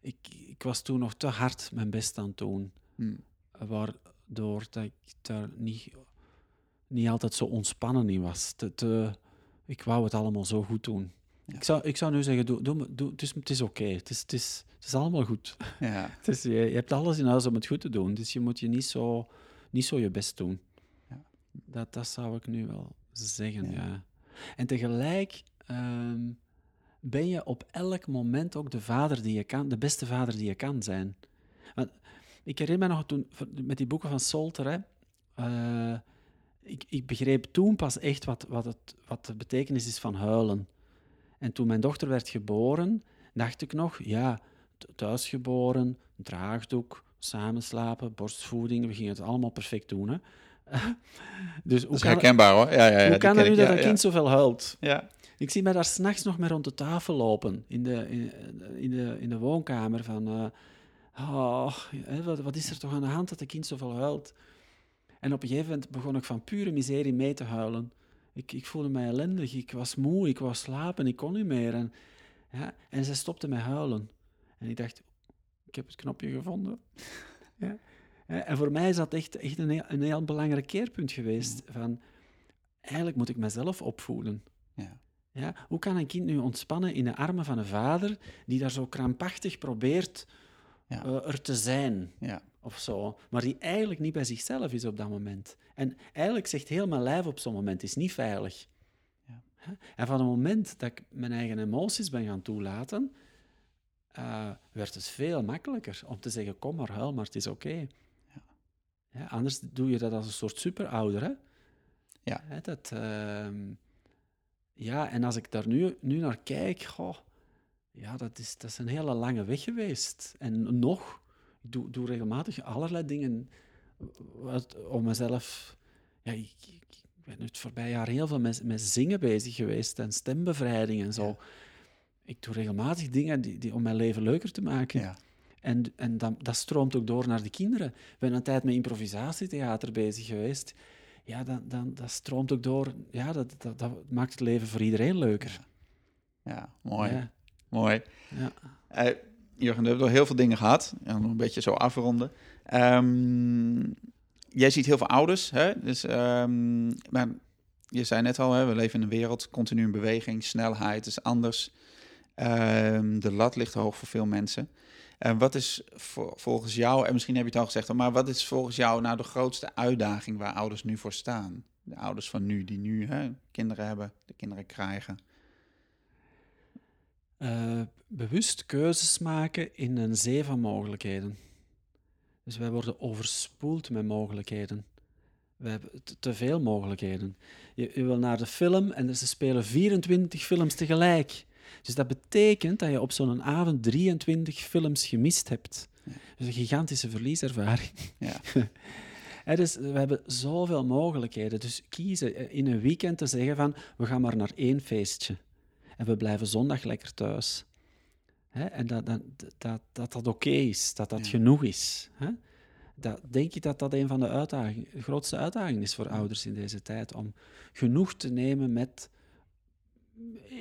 ik, ik was toen nog te hard mijn best aan het doen. Hm. waardoor dat ik daar niet, niet altijd zo ontspannen in was. Te, te- ik wou het allemaal zo goed doen. Ja. Ik, zou, ik zou nu zeggen, doe, doe, doe, het is, het is oké, het, is, het, is, het is allemaal goed. Ja. Het is, je, je hebt alles in huis om het goed te doen, dus je moet je niet zo niet zo je best doen. Ja. Dat, dat zou ik nu wel zeggen, Ja. ja. En tegelijk ehm, ben je op elk moment ook de vader die je kan, de beste vader die je kan zijn. Want ik herinner me nog toen, met die boeken van Solter, hè, eh, ik, ik begreep toen pas echt wat, wat, het, wat de betekenis is van huilen. En toen mijn dochter werd geboren, dacht ik nog, ja, th- thuisgeboren, draagdoek, samenslapen, borstvoeding, we gingen het allemaal perfect doen. Hè? Dus hoe Dat is kan, herkenbaar hoor. Ja, ja, ja, hoe kan het nu dat een kind zoveel huilt? Ja. Ik zie mij daar s'nachts nog mee rond de tafel lopen, in de, in, in de, in de woonkamer, van... eh, oh, hè, wat, wat is er toch aan de hand dat een kind zoveel huilt? En op een gegeven moment begon ik van pure miserie mee te huilen. Ik, ik voelde mij ellendig, ik was moe, ik wou slapen, ik kon niet meer. En, ja, en ze stopte met huilen. En ik dacht, ik heb het knopje gevonden. ja. En voor mij is dat echt, echt een, heel, een heel belangrijk keerpunt geweest. Van, eigenlijk moet ik mezelf opvoeden. Ja. Ja, hoe kan een kind nu ontspannen in de armen van een vader die daar zo krampachtig probeert Ja. eh, er te zijn Ja. of zo, maar die eigenlijk niet bij zichzelf is op dat moment. En eigenlijk zegt heel mijn lijf op zo'n moment is niet veilig. Ja. En van het moment dat ik mijn eigen emoties ben gaan toelaten, eh, werd het veel makkelijker om te zeggen: kom maar, huil, maar het is oké. Ja, anders doe je dat als een soort superouder. Hè? Ja. Dat, ehm, ja, en als ik daar nu, nu naar kijk, goh, ja, dat is, dat is een hele lange weg geweest. En nog, ik doe, doe regelmatig allerlei dingen wat, om mezelf... Ja, ik, ik, ik ben het voorbije jaar heel veel met, met zingen bezig geweest en stembevrijding en zo. Ja. Ik doe regelmatig dingen die, die, om mijn leven leuker te maken. Ja. En, en dat, dat stroomt ook door naar de kinderen. Ik ben een tijd met improvisatietheater bezig geweest. Ja, dan, dan, dat stroomt ook door. Ja, dat, dat, dat maakt het leven voor iedereen leuker. ja, mooi. Ja, Mooi. ja. Eh, Jurgen, we hebben al heel veel dingen gehad. En nog een beetje zo afronden. Ehm, jij ziet heel veel ouders. Hè? Dus, ehm, maar je zei net al, hè, we leven in een wereld continu in beweging. Snelheid is anders. Ehm, de lat ligt hoog voor veel mensen. En wat is vo- volgens jou, en misschien heb je het al gezegd, maar wat is volgens jou nou de grootste uitdaging waar ouders nu voor staan? De ouders van nu, die nu hè, kinderen hebben, de kinderen krijgen. Eh, bewust keuzes maken in een zee van mogelijkheden. Dus wij worden overspoeld met mogelijkheden. We hebben te- te veel mogelijkheden. Je, je wil naar de film en ze spelen 24 films tegelijk. Dus dat betekent dat je op zo'n avond 23 films gemist hebt. Dus een gigantische verlieservaring. Ja. Dus we hebben zoveel mogelijkheden. Dus kiezen eh, in een weekend te zeggen van we gaan maar naar één feestje. En we blijven zondag lekker thuis. En dat dat, dat, dat, dat oké is, dat dat Ja. genoeg is. Hè? Dat, denk je dat dat een van de, uitdagingen, de grootste uitdagingen is voor ouders in deze tijd? Om genoeg te nemen met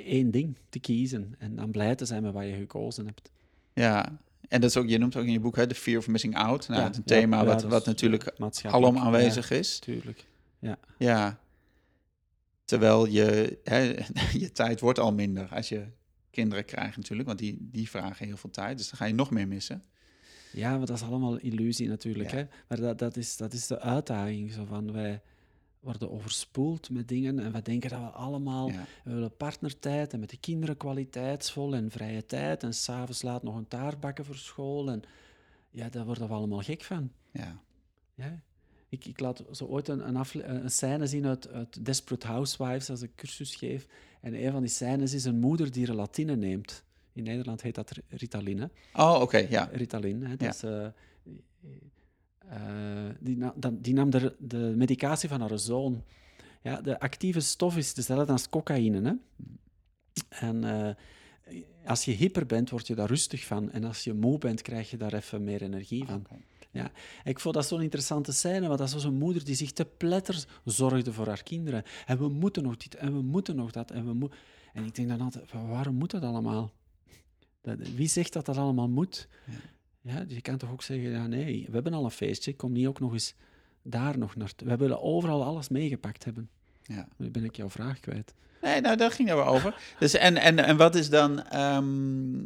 één ding te kiezen. En dan blij te zijn met wat je gekozen hebt. Ja, en dat is ook, je noemt ook in je boek hè, de fear of missing out. Nou, Ja, het een ja, thema ja, wat, wat natuurlijk ja, alom aanwezig is. Ja, tuurlijk. Ja. Terwijl je, hè, je tijd wordt al minder als je kinderen krijgt natuurlijk, want die, die vragen heel veel tijd. Dus dan ga je nog meer missen. Ja, maar dat is allemaal illusie natuurlijk. Ja. Hè? Maar dat, dat, is, dat is de uitdaging. Zo van, wij worden overspoeld met dingen en we denken dat we allemaal... Ja, We willen partnertijd en met de kinderen kwaliteitsvol en vrije tijd. En s'avonds laat nog een taart bakken voor school. En ja, daar worden we allemaal gek van. ja, Ja. Ik, ik laat zo ooit een, een, afle- een scène zien uit, uit Desperate Housewives als ik cursus geef. En een van die scènes is een moeder die relatine neemt. In Nederland heet dat Ritalin. hè. Oh, oké, ja. Ritalin. Hè? Ja. Eh, eh, die, na- die nam de, de medicatie van haar zoon. Ja, de actieve stof is dezelfde als cocaïne. Hè? En eh, als je hyper bent, word je daar rustig van. En als je moe bent, krijg je daar even meer energie van. Oké. Ik vond dat zo'n interessante scène, want dat was een moeder die zich te pletter zorgde voor haar kinderen. En we moeten nog dit, en we moeten nog dat, en we moeten... En ik denk dan altijd, waarom moet dat allemaal? Dat, wie zegt dat dat allemaal moet? Ja. Ja, je kan toch ook zeggen, ja nee, we hebben al een feestje, ik kom niet ook nog eens daar nog naartoe. We willen overal alles meegepakt hebben. Ja. Nu ben ik jouw vraag kwijt. Nee, nou, daar ging het wel over. Dus en, en, en wat is dan, ehm,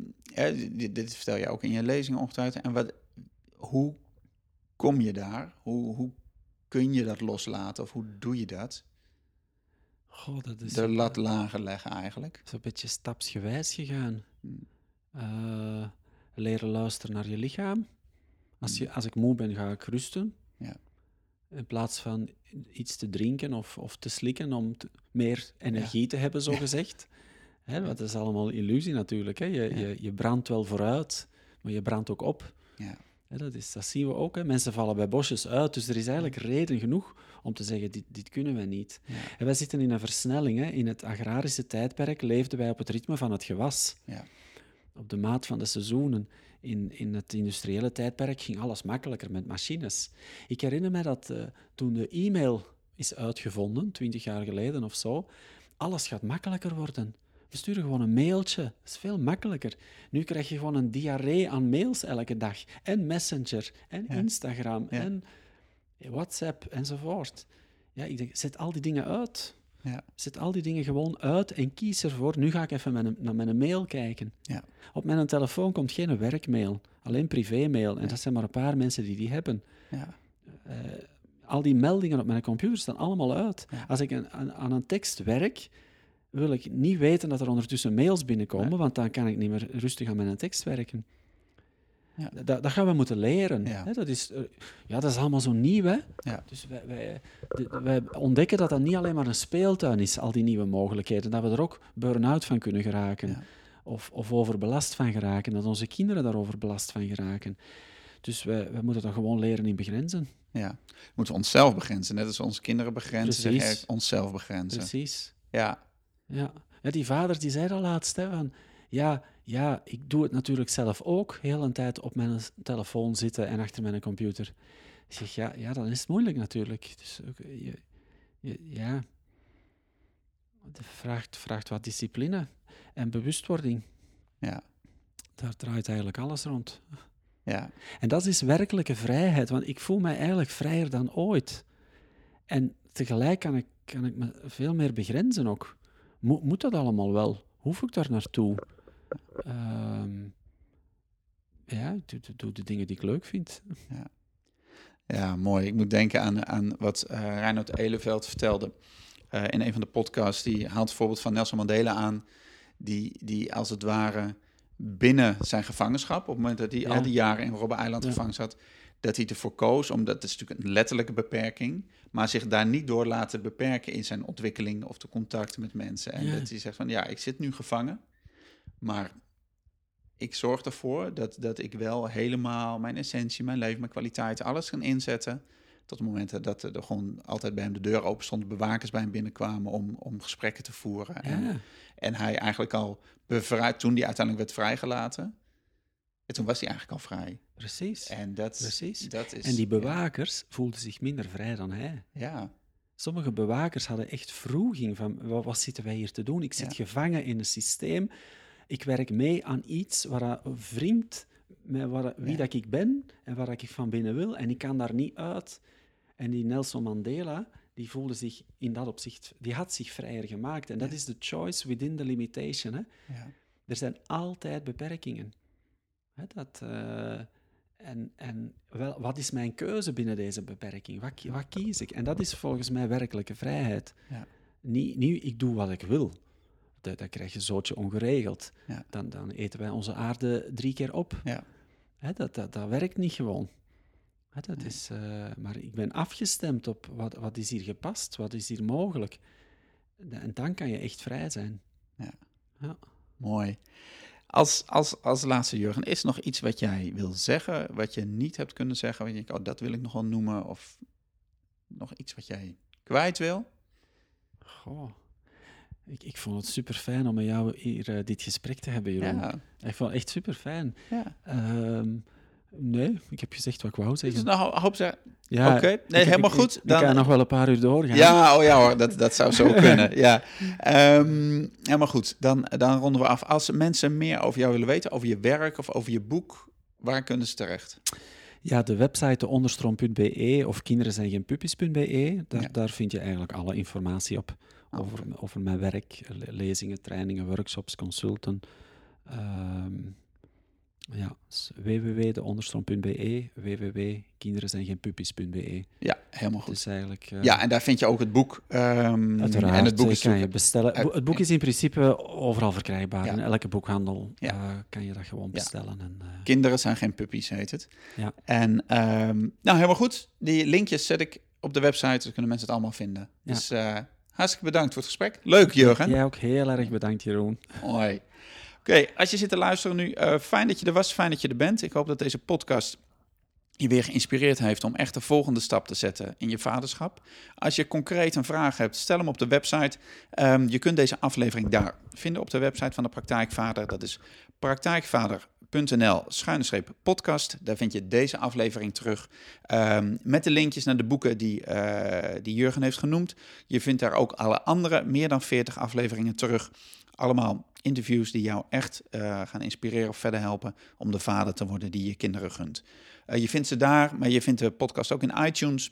dit, dit vertel je ook in je lezing ongetwijfeld. En wat, hoe kom je daar? Hoe, hoe kun je dat loslaten of hoe doe je dat? Goh, dat is De lat lager leggen eigenlijk. zo'n beetje stapsgewijs gegaan. Hmm. Eh, leren luisteren naar je lichaam. Als, je, als ik moe ben, ga ik rusten. Ja. In plaats van iets te drinken of, of te slikken om te- meer energie te hebben, zo gezegd. Hè, dat is allemaal illusie natuurlijk. Hè. Je, je, je brandt wel vooruit, maar je brandt ook op. Ja. Hè, dat, is, dat zien we ook. Hè. Mensen vallen bij bosjes uit, dus er is eigenlijk reden genoeg om te zeggen, dit, dit kunnen wij niet. Ja. En wij zitten in een versnelling. Hè. In het agrarische tijdperk leefden wij op het ritme van het gewas Ja. Op de maat van de seizoenen. In, in het industriële tijdperk ging alles makkelijker met machines. Ik herinner me dat eh, toen de e-mail is uitgevonden, twintig jaar geleden of zo, alles gaat makkelijker worden. We sturen gewoon een mailtje. Dat is veel makkelijker. Nu krijg je gewoon een diarree aan mails elke dag. En Messenger, en Ja. Instagram, Ja. en WhatsApp, enzovoort. Ja, ik denk, zet al die dingen uit. Ja. Zet al die dingen gewoon uit en kies ervoor. Nu ga ik even mijn, naar mijn mail kijken. Ja. Op mijn telefoon komt geen werkmail, alleen privémail. En Ja. dat zijn maar een paar mensen die die hebben. Ja. Eh, al die meldingen op mijn computer staan allemaal uit. Als ik een- aan, aan een tekst werk, wil ik niet weten dat er ondertussen mails binnenkomen, want dan kan ik niet meer rustig aan mijn tekst werken. Ja. Dat, dat gaan we moeten leren. Ja. Dat, is, eh, ja, dat is allemaal zo nieuw. Hè? Ja. Dus wij, wij, de- wij ontdekken dat dat niet alleen maar een speeltuin is, al die nieuwe mogelijkheden. Dat we er ook burn-out van kunnen geraken. Of, of overbelast van geraken. Dat onze kinderen daarover belast van geraken. Dus wij, wij moeten dat gewoon leren in begrenzen. Ja. We moeten onszelf begrenzen, net als onze kinderen begrenzen, Precies. onszelf begrenzen. Precies. Ja. Ja. ja, die vader die zei al laatst, hè, van, ja, ja, ik doe het natuurlijk zelf ook, heel een tijd op mijn telefoon zitten en achter mijn computer. Ik zeg, ja, ja dan is het moeilijk natuurlijk. Dus ook, eh, je, je, ja, het vraagt, vraagt wat discipline en bewustwording. Ja. Daar draait eigenlijk alles rond. Ja. En dat is werkelijke vrijheid, want ik voel mij eigenlijk vrijer dan ooit. En tegelijk kan ik, kan ik me veel meer begrenzen ook. Mo- moet dat allemaal wel? Hoef ik daar naartoe? Ehm, ja, ik doe, doe- de dingen die ik leuk vind. Ja, mooi. Ik moet denken aan, aan wat eh Reinhard Eleveld vertelde eh, in een van de podcasts. Die haalt het voorbeeld van Nelson Mandela aan, die, die als het ware binnen zijn gevangenschap, op het moment dat hij Ja. al die jaren in Robben Eiland Ja. gevangen zat, dat hij ervoor koos, omdat het is natuurlijk een letterlijke beperking, maar zich daar niet door laten beperken in zijn ontwikkeling of de contacten met mensen. En Ja. dat hij zegt van, ja, ik zit nu gevangen, maar ik zorg ervoor dat, dat ik wel helemaal mijn essentie, mijn leven, mijn kwaliteit, alles kan inzetten. Tot het moment dat er gewoon altijd bij hem de deur open stond, bewakers bij hem binnenkwamen om, om gesprekken te voeren. En, Ja, en hij eigenlijk al bevrijd, toen hij uiteindelijk werd vrijgelaten, en toen was hij eigenlijk al vrij. precies. En dat, Precies. dat is... En die bewakers voelden zich minder vrij dan hij. Ja, Sommige bewakers hadden echt vroeging van, wat, wat zitten wij hier te doen? Ik zit Ja. gevangen in een systeem. Ik werk mee aan iets waar vriend met waar, wie Ja. dat ik ben en waar ik van binnen wil. En ik kan daar niet uit. En die Nelson Mandela, die voelde zich in dat opzicht, die had zich vrijer gemaakt. En dat Ja. is de choice within the limitation. Hè? ja, Er zijn altijd beperkingen. Hè, dat, eh, en en wel, wat is mijn keuze binnen deze beperking? Wat, wat kies ik? En dat is volgens mij werkelijke vrijheid. Ja. Niet, niet ik doe wat ik wil. Dat, dat krijg je zootje ongeregeld. Ja. Dan, dan eten wij onze aarde drie keer op. Ja. Hè, dat, dat, dat werkt niet gewoon. Hè, dat Nee. is, eh, maar ik ben afgestemd op wat, wat is hier gepast, wat is hier mogelijk. En dan kan je echt vrij zijn. mooi. Als, als, als laatste, Jurgen, is er nog iets wat jij wil zeggen, wat je niet hebt kunnen zeggen, wat je denkt, oh, dat wil ik nog wel noemen, of nog iets wat jij kwijt wil? Goh. Ik, ik vond het super fijn om met jou hier eh, dit gesprek te hebben, Jeroen. Ja, Ik vond het echt super fijn. ja. nee, ik heb gezegd wat ik wou Dus zeggen. nou, hoop ze. Ja, Oké, nee, ik- helemaal ik- goed. Dan- kan nog wel een paar uur doorgaan. Ja, oh ja hoor, dat, dat zou zo kunnen. Ja. Ehm, helemaal goed, dan, dan ronden we af. Als mensen meer over jou willen weten, over je werk of over je boek, waar kunnen ze terecht? Ja, de website onderstroom.be of kinderen zijn geen puppies.be. Daar, Ja. daar vind je eigenlijk alle informatie op over, oké. over mijn werk, le- lezingen, trainingen, workshops, consulten. Ehm, Ja, dus www.deonderstroom.be, www.kinderenzijngeenpuppies.be. Ja, helemaal goed. Dus eigenlijk... eh, Ja, en daar vind je ook het boek. ehm, Uiteraard, en het boek eh, is kan je bestellen. het boek is in principe overal verkrijgbaar. Ja. In elke boekhandel Ja. eh, kan je dat gewoon Ja. bestellen. En, eh, Kinderen zijn geen puppies, heet het. Ja. En ehm, nou, helemaal goed. Die linkjes zet ik op de website, dan kunnen mensen het allemaal vinden. Ja. Dus eh, hartstikke bedankt voor het gesprek. Leuk, Jurgen. Jij ook heel erg bedankt, Jeroen. Hoi. Oké, als je zit te luisteren nu, eh, fijn dat je er was, fijn dat je er bent. Ik hoop dat deze podcast je weer geïnspireerd heeft om echt de volgende stap te zetten in je vaderschap. Als je concreet een vraag hebt, stel hem op de website. Ehm, je kunt deze aflevering daar vinden op de website van de Praktijkvader. Dat is praktijkvader.nl schuine podcast. Daar vind je deze aflevering terug ehm, met de linkjes naar de boeken die, eh, die Jurgen heeft genoemd. Je vindt daar ook alle andere, meer dan 40 afleveringen terug. Allemaal interviews die jou echt eh, gaan inspireren of verder helpen om de vader te worden die je kinderen gunt. Eh, je vindt ze daar, maar je vindt de podcast ook in iTunes.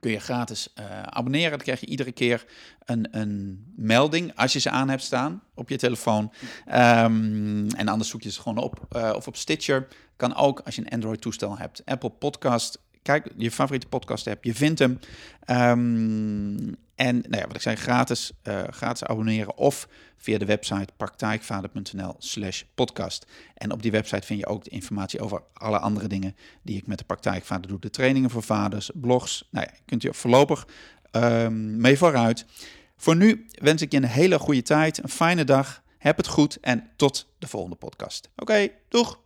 Kun je gratis eh, abonneren. Dan krijg je iedere keer een, een melding als je ze aan hebt staan op je telefoon. Ehm, en anders zoek je ze gewoon op. eh, of op Stitcher. Kan ook als je een Android-toestel hebt. Apple Podcast. Kijk, je favoriete podcast app. Je vindt hem. Ehm, en nou ja, wat ik zei, gratis, eh, gratis abonneren of via de website praktijkvader.nl slash podcast. En op die website vind je ook de informatie over alle andere dingen die ik met de praktijkvader doe. De trainingen voor vaders, blogs. Nou ja, kunt u voorlopig ehm, mee vooruit. Voor nu wens ik je een hele goede tijd, een fijne dag. Heb het goed en tot de volgende podcast. Oké, doeg!